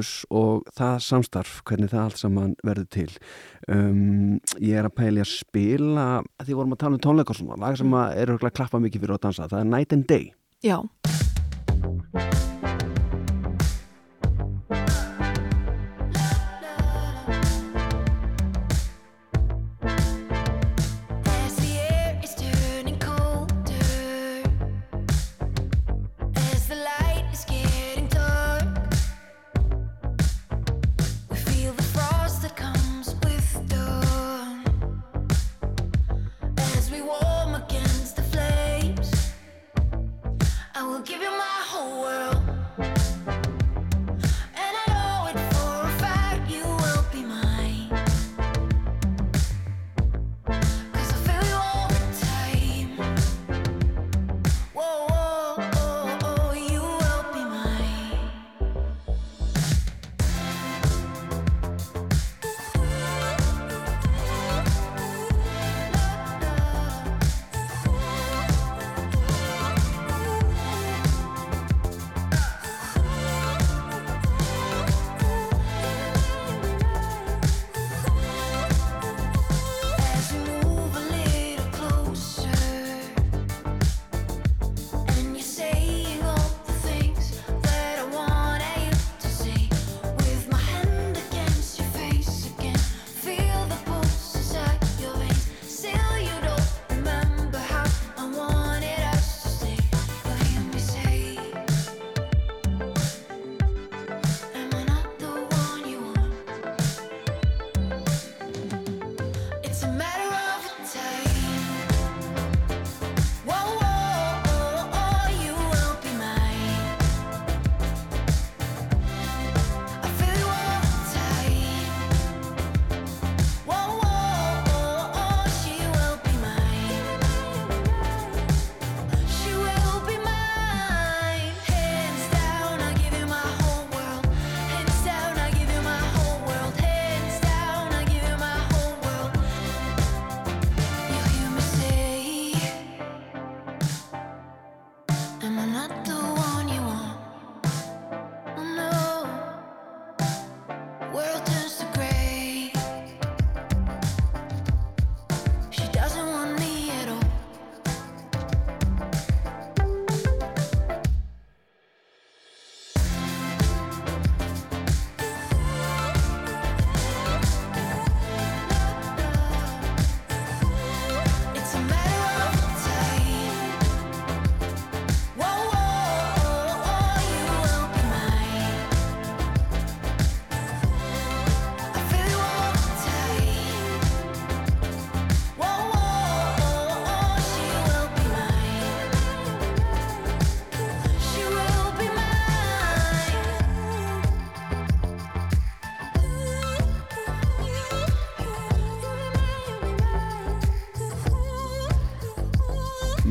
þig og það samstarf, hvernig það allt saman verður til. Um, ég er að pæli að spila, því vorum að tala um tónleika og svona, lag sem að er að klappa mikið fyrir að dansa, það er Night and Day. Já,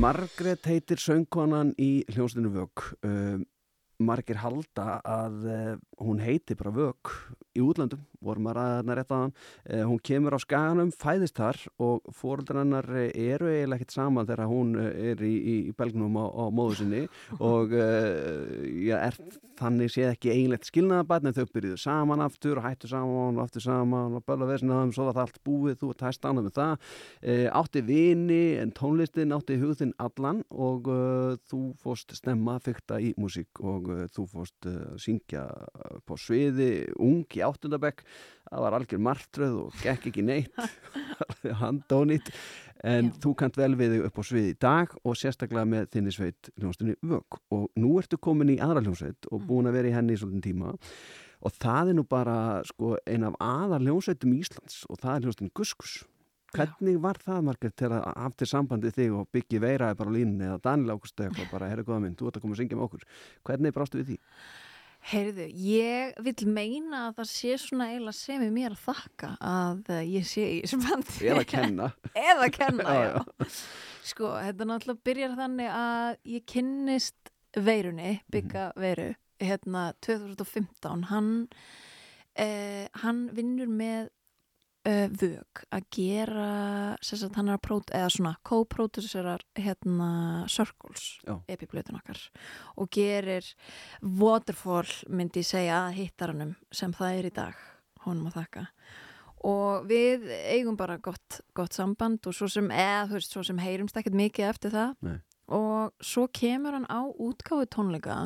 mine. Margrét heitir söngkonan í hljónstinu Vögg um, margir halda að uh, hún heiti bara Vögg í útlöndum, vorum að ræða þarna rétt aðan uh, hún kemur á skaganum, fæðist þar og fóreldrar hennar eh, eru eiginlega ekkert saman þegar hún eh, er í, í, í belgnum á, á móðu sinni og uh, já, er þannig séð ekki eiginlegt skilnaðabatn en þau byrjuðu saman aftur og hættu saman og aftur saman og böla vesina þeim, svo var það allt búið, þú ert hæst annað með það. Uh, átti vini en tónlistin átti hugðinn allan og uh, þú fórst stemma að fykta í músík og þú uh, syngja på sviði ung í áttundabekk það var algjör martröð og gekk ekki neitt. Handónýtt. En Já. þú kant vel við þig upp á sviði í dag og sérstaklega með þinni sveit hljónstunni Vögg. Og nú ertu komin í aðra hljónsveit og búin að vera í henni í svolítinn tíma. Og það er nú bara sko, ein af aðar hljónsveitum Íslands og það er hljónstunni Guskus. Hvernig var það, Margrét, til að aftur sambandi þig og byggi veiraði bara á línunni eða Daniel Ágúst eða bara, herra góða minn, þú ert að koma að syngja með okkur. Hvernig brástu við því? Heyrðu, ég vil meina að það sé svona eiginlega sem er mér að þakka að eh, ég sé í þessu bandi. Eða kenna. Eða kenna, Já, já. Sko, þetta náttúrulega byrjar þannig að ég kynnist veirunni, bygga veiru, hérna 2015. Hann, eh, hann vinnur með uh, vög að gera, sagt, hann er að prót, eða svona, co-producerar hérna Circles, Já. epiblötun okkar og gerir Waterfall myndi segja að hittaranum sem það er í dag, honum að þakka og við eigum bara gott, gott samband og svo sem, eða þú veist, svo sem heyrumst ekkert mikið eftir það Nei. og svo kemur hann á útgáfu tónleika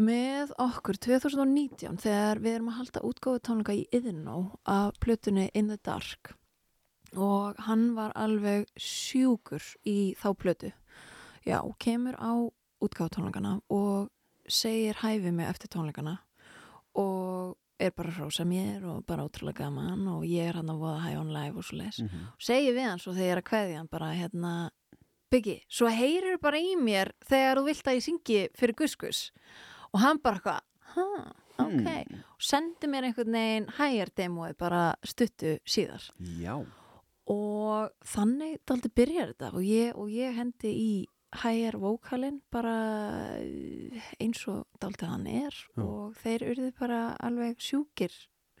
með okkur 2019 þegar við erum að halda útgáfu tónleika í Iðnó af plötunni In the Dark. Og hann var alveg sjúkur í þá plötu. Já, kemur á útgáfu tónleikana og segir hæfi mig eftir tónleikana. Og er bara að hrósa mér og bara ótrúlega gaman og ég er hann að voða hæfi on live og svo leis Mm -hmm. og segi við hann svo þegar ég er að kveðja hann bara hérna Byggi, svo heyrir bara í mér þegar þú vilt að ég syngi fyrir guskus og hann bara eitthvað ha, ok, Hmm. og sendi mér einhvern veginn hæjar demói bara stuttu síðar. Já, og þannig daldi byrjar þetta. Og ég, og ég hendi í hæjar vókalinn bara eh, eins og daldi hann er. Já. og þeir urðu bara alveg sjúkir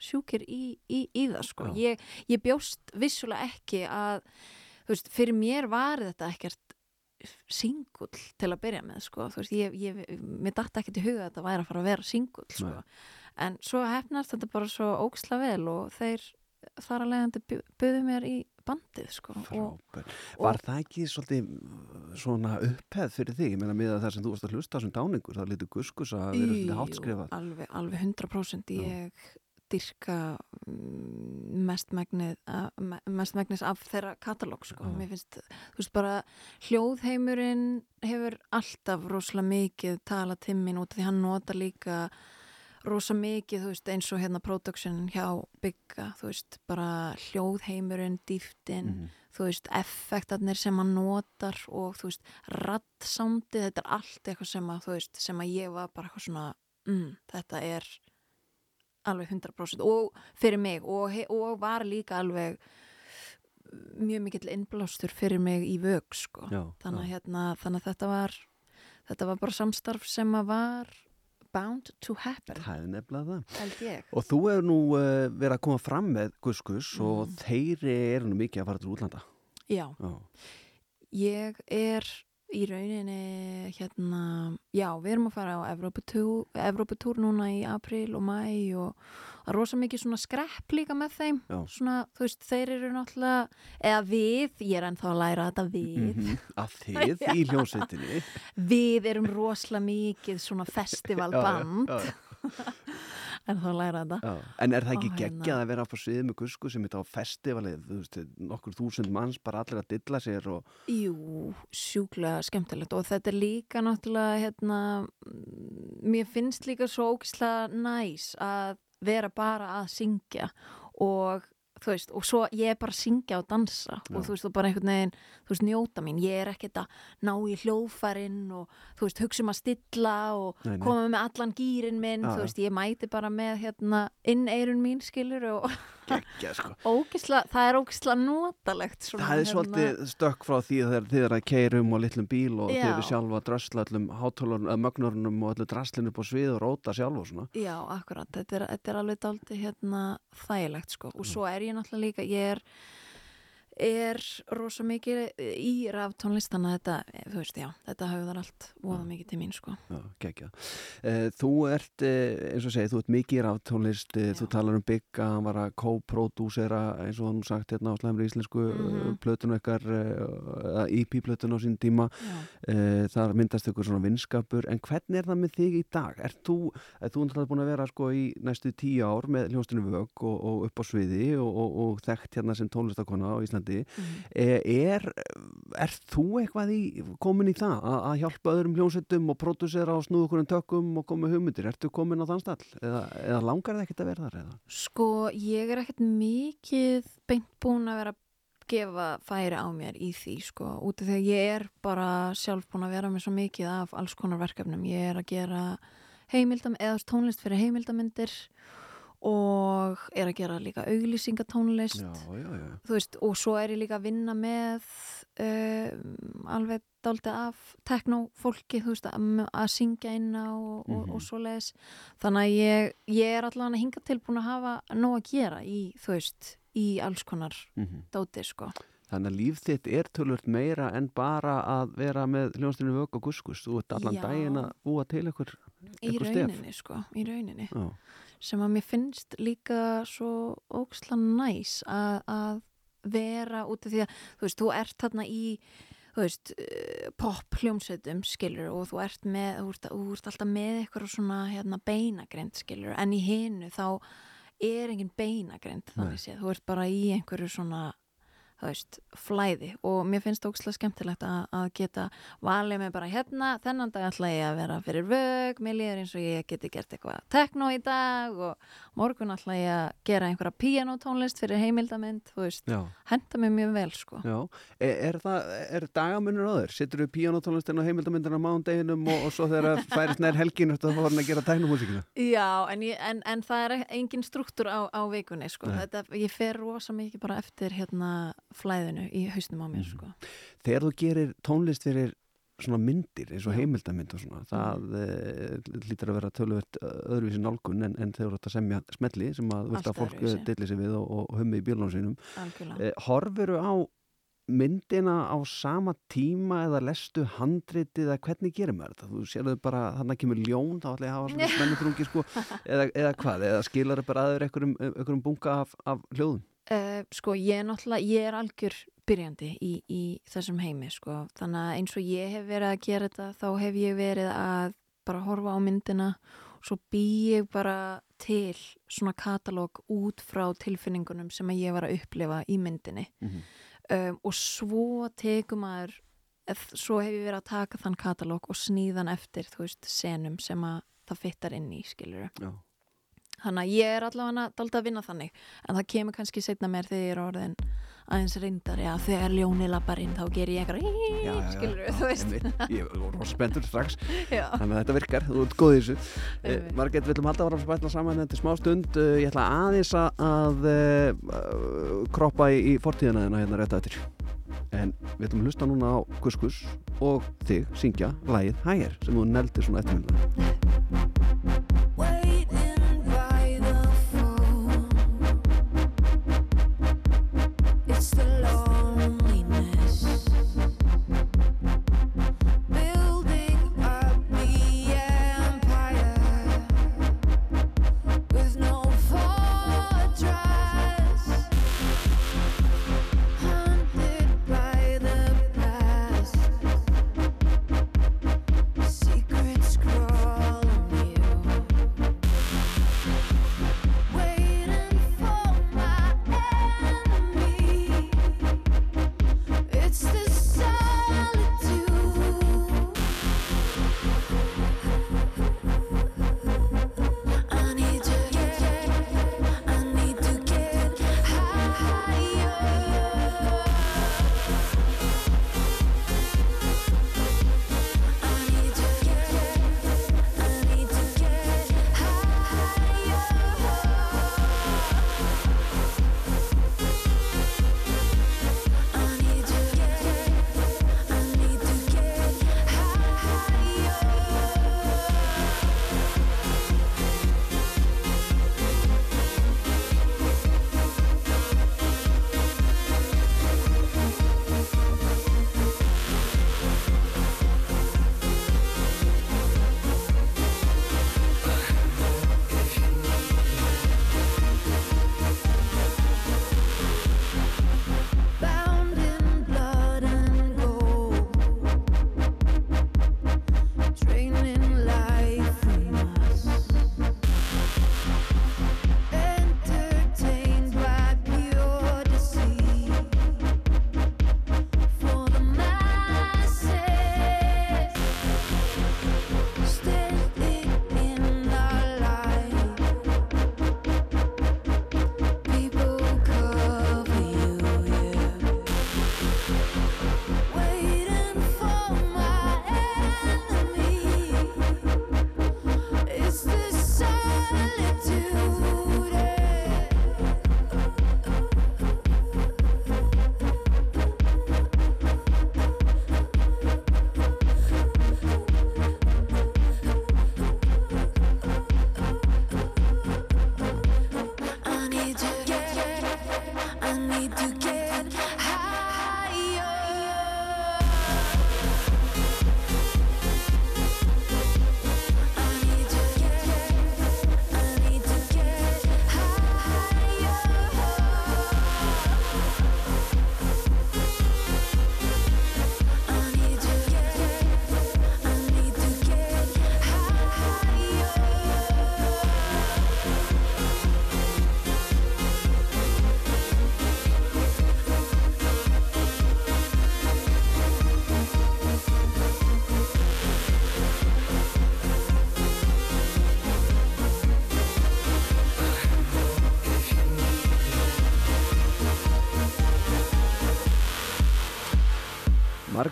sjúkir í, í, í það sko. Ég, ég bjóst vissulega ekki að veist, fyrir mér var þetta ekkert singull til að byrja með sko, þú veist, ég, ég mér datt ekki til huga að þetta væri að fara að vera singull sko, en svo hefnast þetta bara svo óksla vel og þeir þar að leiðandi buðu mér í bandið sko og. Var það ekki svolítið uh, svona upphefð fyrir þig? Ég meina með að það sem þú varst að hlusta á þessum dáningur, það litur guskus að vera svolítið hátt skrifað. alveg, alveg 100% ég dyrka mm, mestmegnið að- me- mestmegnis af þeirra katalóg sko. Já. mér finnst, þú veist bara hljóðheimurinn hefur alltaf rosalega mikið tala timmin út því hann nota líka rosa mikið, þú veist, eins og hérna production hjá Bygga, þú veist bara hljóðheimurinn, dýftin Mhm. þú veist, effektarnir sem hann notar og þú veist, rattsándið, þetta er allt eitthvað sem að, þú veist, sem að ég var bara eitthvað svona, mm, þetta er alveg 100% og fyrir mig og, og var líka alveg mjög mikill innblástur fyrir mig í vög, sko þannig, hérna, þannig að þetta var þetta var bara samstarf sem að var bound to happen Það er nefnilega það. Og þú hefur nú uh, verið að koma fram með guskus og Mhm. þeir eru nú mikið að fara til útlanda. já, Já, Ég er í rauninni hérna, já, við erum að fara á Evróputúr, núna í april og mæ og það er rosa mikið svona skrepp líka með þeim svona, þú veist, þeir eru náttúrulega eða við, ég er ennþá að læra þetta við, Mhm. að þið í hljómsveitinni. við erum rosalega mikið svona festivalband Já, já, já. en þá læra þetta. Já, en er það ekki hérna- geggjað að vera á sviðið með gusku sem þetta á festivalið, þú veist, nokkur þúsund manns bara allir að dilla sér og Jú, sjúklega skemmtilegt. Og þetta er líka náttúrulega hérna, mér finnst líka svo ógislega næs að vera bara að syngja. Og þú veist, og svo ég er bara að syngja og dansa Já. og þú veist, og bara einhvern veginn þú veist, njóta mín, ég er ekkert að ná í hljóðfærin og þú veist, hugsa um að stilla og Nei, nei. koma með allan gýrin minn, Já, þú veist, ég mæti bara með hérna inn eirun mín skilur og geggjað sko. ógislega, það er ógislega notalegt svona, Það er hérna- svolítið stökk frá því þegar þið er að keirum og litlum bíl og þið eru sjálfa að drösla öllum hátólunum, mögnurunum og öllu draslinu upp á svið og róta sjálf og svona. Já, akkurat, þetta er, þetta er alveg daldi hérna þægilegt sko og svo er ég náttúrulega líka, ég er er rosa mikið í raftónlistana þetta, þú veist, já, þetta höfðar allt voða mikið til mín sko Já, geggjað. Eh, Þú ert, eh, eins og segið, þú ert mikið í ráftónlist, eh, þú talar um Bigga, hann var að co-prodúsera, eins og hann sagt hérna á slæmri íslensku mm Mhm. plötun okkar, eða EP-plötun á sín tíma. Já, þar myndast ykkur svona vinskapur en hvernig er það með þig í dag? Er þú, er þú náttúrulega búin að vera sko í næstu tíu ár með hljónstinu vög og, og upp á sviði og, og, og þekkt hérna sem tónlistakona á Íslandi Mhm. er, er, er þú eitthvað í, komin í það að, að hjálpa öðrum hljónsettum og pródusera og snúða okkur um tökum og koma hugmyndir? Ertu komin á þann stall? Eða, eða langar það ekkert að vera þar? Sko, ég er ekkert mikið beint búin að vera gefa færi á mér í því sko, út af því að ég er bara sjálf búin að vera með svo mikið af alls konar verkefnum, ég er að gera heimildam, eða tónlist fyrir heimildamindir og er að gera líka auglýsingatónlist Já, já, já. veist, og svo er ég líka að vinna með uh, alveg dálítið af teknofólki, veist, að, að syngja inn á og, og, Mhm. og svoleiðis þannig að ég, ég er allavega hinga til búin að hafa nóg að gera í, veist, í alls konar Mm dóti, sko. Þannig að líf þitt er tölvöld meira en bara að vera með hljónstinu vög og guskus. Þú ert allan daginn að búa til ykkur, Í Eitthvað stef. rauninni, sko, í rauninni já. Sem að mér finnst líka svo ógsla næs að, að vera út af því að þú veist, þú ert þarna í þú veist, uh, pop hljómsveitum skilur og þú ert með þú ert, þú ert alltaf með eitthvað svona hérna, beinagrind skilur, en í hinu þá er engin beinagrind þannig séð, þú ert bara í einhverju svona veist, flæði og mér finnst það ókslega skemmtilegt að, að geta valið mig bara hérna, þennan dag ætla ég að vera fyrir vög, mér líður eins og ég geti gert eitthvað tekno í dag og morgun ætla ég að gera einhverja pianotónlist fyrir heimildamind, henda mér mjög vel sko. já. Er, er, það, er dagamunur þér? Sittur þú píanotónlistin á heimildamindina á mándeginum og, og svo þegar það færist nær helgin þetta var hann að gera tæknumúsíkina? Já, en, ég, en, en það er engin struktúr á, á vikunni sko. Þetta, ég fer rosa mikið bara eftir hérna flæðinu í hausnum á mér Mhm. sko. Þegar þú gerir tónlist fyrir svona myndir eins og heimildamind og svona það e, lítur að vera töluvert öðruvísi nálgun en, en þegar þú ert að semja smelli sem að að fólk öðruvísi. dilli sig við og, og hummi í bílunum sínum algjörlega. e, Horfuru á myndina á sama tíma eða lestu handritið eða hvernig gerir maður þetta? Þú sérðu bara þannig að kemur ljón þá ætla ég að hafa svona spennutrungi sko eða, eða hvað, eða skilar bara aður einhverjum bunga af, af hljóðum Uh, sko ég er náttúrulega, ég er algjör byrjandi í, í þessum heimi sko, þannig að eins og ég hef verið að gera þetta þá hef ég verið að bara horfa á myndina og svo bý ég bara til svona katalóg út frá tilfinningunum sem að ég var að upplifa í myndinni. Mhm. um, og svo tekum maður eð- svo hef ég verið að taka þann katalóg og sníðan eftir, þú veist, senum sem að það fittar inn í, skilur Já, Þannig að ég er allavega dálítið að vinna þannig. En það kemur kannski setna mér þegar ég er orðin aðeins reyndar, já, þegar ljóni lappar inn þá ger ég einhverja skilur við, þú veist. Ég var rosa spenntur strax. Já. Þannig að þetta virkar, þú ert góð í þessu. Eh. Margrét, við ætlum alltaf að fara að spætla saman þetta smá stund. Eh, Ég ætla aðeins að, uh, kroppa í, í fortíðina þina hérna rétt eftir. En við ætlum að hlusta núna á Kuskus og þig syngja lagið Hægir sem þú neldir svona eftirmynda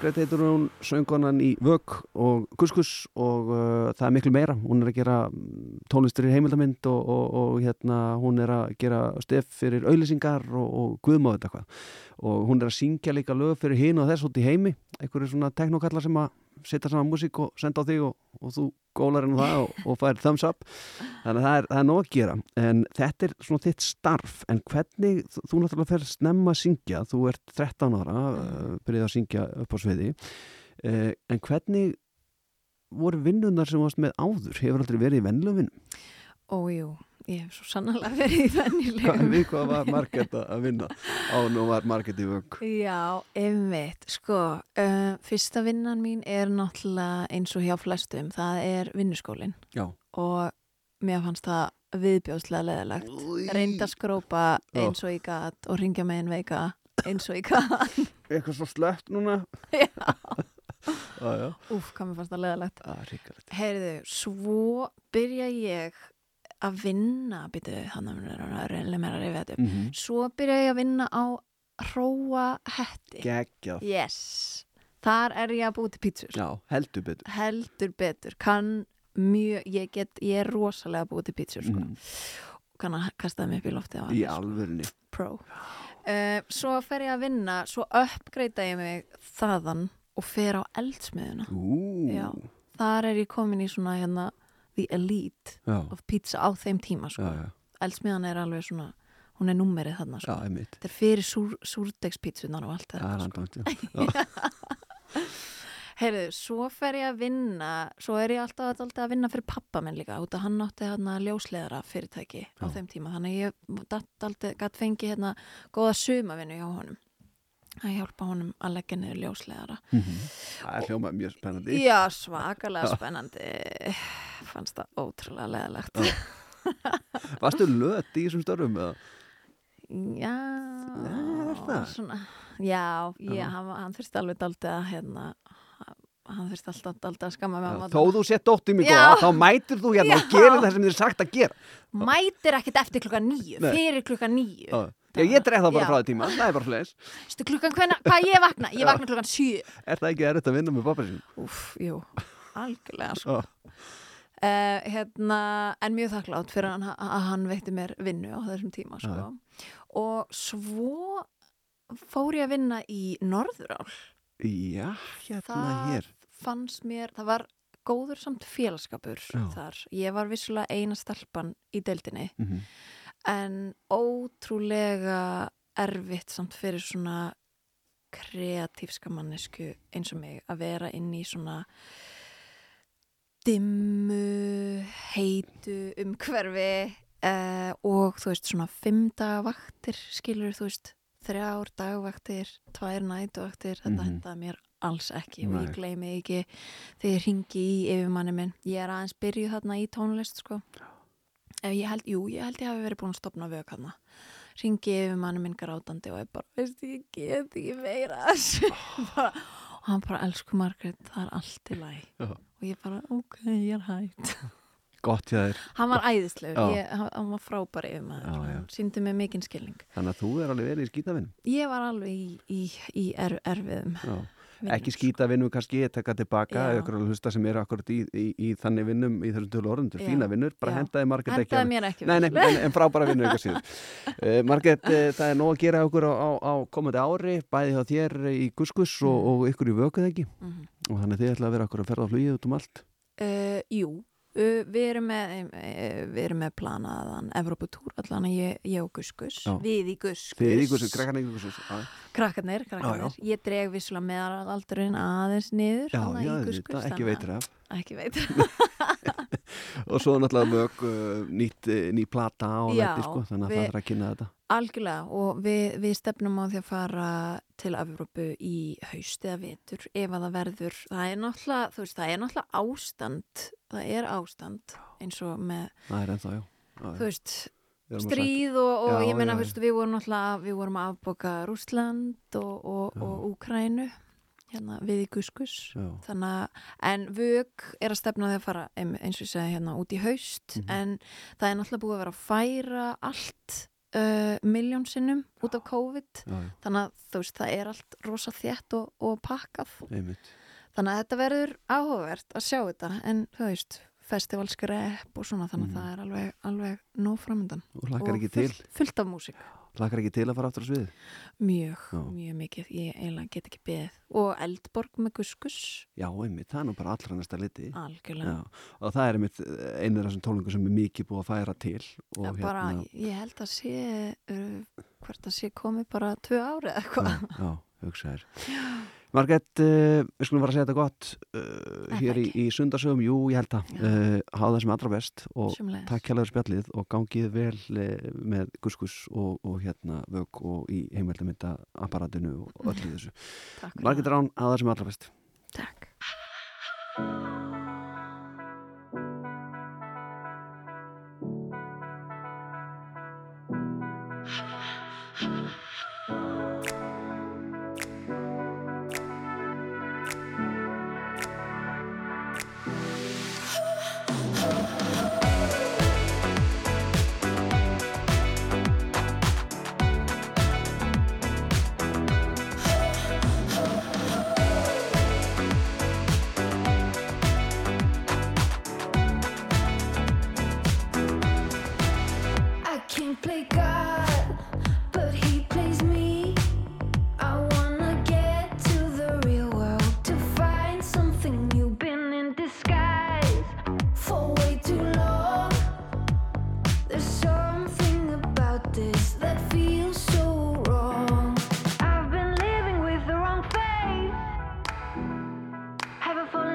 Margrét heitur hún söngonan í Vögg og Kuskus og uh, það er miklu meira. Hún er að gera mm, tónlistur í heimildamind og, og, og hérna, hún er að gera stef fyrir auðlýsingar og, og guðmáð. Og hún er að syngja líka lög fyrir hinn og þess út í heimi. Einhverju svona teknokallar sem að setja saman músík og senda á þig og, og þú gólar henni það og, og fær thumbs up. Þannig að það er, það er nóg að gera. En þetta er svona þitt starf. En hvernig, þú, þú náttúrulega fer snemma að syngja. Þú ert 13 ára, uh, byrjaði að syngja upp á sviði. Uh, en hvernig voru vinnunar sem varst með áður? Hefur aldrei verið í vennlöfin? Ójú, ég hef svo sannlega verið í Hvað, vennilegum. við hvað var Margrét að vinna? Á, nú var Margrét í vögg. Já, einmitt, sko, uh, fyrsta vinnan mín er náttúrulega eins og hjá flestum, það er vinnuskólinn Já. og mér fannst það viðbjóðslega leðilegt. Reynd að skrópa eins og ég gat og ringja með einn veika eins og ég gat. Eitthvað svo slött núna? Já. Úf, hvað mér fannst það leðilegt. Heyrðu, svo byrja ég að vinna, býtu, þannig að það er reynilega meira að reyfa þetta upp. Mm -hmm. Svo byrja ég að vinna á hróa hetti. Geggjað. Yes. Þar er ég að búið til pítsur. Já, heldur betur. Heldur betur. Kann mjög, ég get, ég er rosalega búið til pítsur, sko. Mm. Kann að kasta þeim upp í loftið á Í sko. alvörunni. Pro. Uh, svo fer ég að vinna, svo uppgreita ég mig þaðan og fer á eldsmiðuna. Þar er ég komin í svona hérna the elite Já, of pizza á þeim tíma, sko. Eldsmiðan er alveg svona, hún er númerið þarna, sko. Já. Þetta er fyrir súr, súrdegspítsunar og allt þetta, sko. Heyrðu, svo fer ég að vinna, svo er ég alltaf alltaf að vinna fyrir pappa minn líka, út að hann átti hérna ljósleðara fyrirtæki á Já. þeim tíma, þannig ég gætt fengi hérna góða sumavinnu hjá honum, að hjálpa honum að leggja niður ljósleðara. Mhm. Það er hljómað mjög spennandi. Já, svakalega spennandi, fannst það ótrúlega leðalegt. Varstu löt í þessum störfum? Eða? Já, það? svona, já, ég, hann, hann þurfti alveg daldið að hérna, hann þurfti alltaf daldið að skamma mig á Já. Þó þú sett dóttir mig Já. góða, þá mætir þú hérna og gerir það sem þið er sagt að gera. mætir ekkert eftir klukkan nýju, Nei. fyrir klukkan nýju Já, ég dref það bara Já. frá því tíma, það er bara fleis. Stu klukkan hvenna, hvað ég vakna? Ég vakna klukkan sjö Er það ekki erfitt að vinna með pappa sín? Úf, jú, algjörlega sko. Uh, hérna, En mjög þakklátt fyrir hann, að hann veitti mér vinnu á þessum tíma sko. Og svo fór ég að vinna í Norðurál Já, hérna Það hér. fannst mér, það var góður samt félagskapur Já. þar Ég var vissulega eina stelpan í deildinni Mhm. En ótrúlega erfitt samt fyrir svona kreatífska mannesku eins og mig að vera inn í svona dimmu, heitu umhverfi uh, og þú veist svona fimm dagavaktir skilur þú veist þrjár dagavaktir, tvær nætuvaktir þetta Mhm. hendaði mér alls ekki og Nei. ég gleymi ekki þegar ég ringi í yfirmanni minn ég er aðeins byrjuð þarna í tónlist sko Ef ég held, jú, ég held ég hafi verið búin að stopna vög hana. Ringi yfir manni minn grátandi og ég bara, veist, ég get ekki meira. Bara- og hann bara, elsku Margrét, það er allt í lagi. Já. Og ég bara, ok, ég er hægt. Gott hjá þér. Hann var æðislegur, ég, hann var frábæri yfir maður. Já, síndi mig mikinn skilning. Þannig að þú er alveg verið í skítavinn. Ég var alveg í, í, í er, erfiðum. Já. Vinnum, Ekki skítavinnum kannski, ég tekka tilbaka Já. eða ykkur alveg hlusta sem eru akkurat í, í, í þannig vinnum í þessum tölu orðundur. Já. Fína vinnur, bara hendaði margir ekki. Mér ekki Nei, nei, en, en frábæra vinnur ykkur síður. Uh, Marget, uh, það er nóg að gera okkur á, á, á komandi ári, bæði hjá þér í Guskus og, Mm. og ykkur í vökuð ekki. Mhm. Og þannig að þið ætla að vera okkur að ferða á flugið út um allt. Uh, jú, við erum með uh, við erum með planaðan Evróputúr, allan að ég, ég og Guskus Já. við í Guskus Þið í Guskus, krakkarnir í Guskus. Krakkarnir, krakkarnir. Já, ég dreg vissulega meðalaldurinn aðeins niður já, já þetta, ekki veitir af. ekki veitir Og svo náttúrulega mjög uh, nýtt, uh, ný plata Já, þetta, sko, þannig að við- það er að kynna þetta. algjörlega og við, við stefnum á því að fara til Evrópu í haust eða vetur ef að það verður það er náttúrulega, þú veist, það er náttúrulega ástand það er ástand eins og með, Það er ennþá, já. já, þú veist stríð og, og Já, ég meina, þú veist, við vorum náttúrulega við vorum að afboka Rússland og, og, og Úkrænu hérna við í Guskus þannig að, en vög er að stefna því að fara eins og ég segi hérna út í haust. Mhm. en það er náttúrulega búið að vera að færa allt uh, miljón sinnum út af COVID. Já, já, þannig að þú veist, það er allt rosa þétt og, og pakkað. Einmitt. Þannig að þetta verður áhugavert að sjá þetta. En þú veist, festivalskrepp og svona, þannig að Mhm. það er alveg, alveg nóg framöndan og til, fullt, fullt af músík hlakkar ekki til að fara aftur á svið mjög, Já. mjög mikið. Ég eiginlega get ekki beðið. Og Eldborg með guskus? Já, einmitt, það er nú bara allra næsta liti. Algjörlega. Já, og það er einmitt einir af þessum tónlingu sem er mikið búið að færa til og Já, bara, hérna ég held að sé uh, hvert að sé komið bara tvö ári eða eitthvað. Já, já, Margrét, uh, við skulum fara að segja þetta gott uh, hér í, í sundarsögum, jú, ég held það. Uh, hafa það sem allra best og Sömuleiðis. takk fyrir spjallið og gangið vel uh, með guskus og, og hérna vög og í heimildamynda apparatinu og öllu þessu. Margrét Rán, hafa það sem allra best. Takk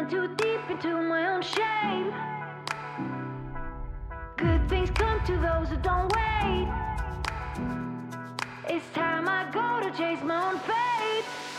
Too deep into my own shame. Good things come to those who don't wait. It's time I go to chase my own fate.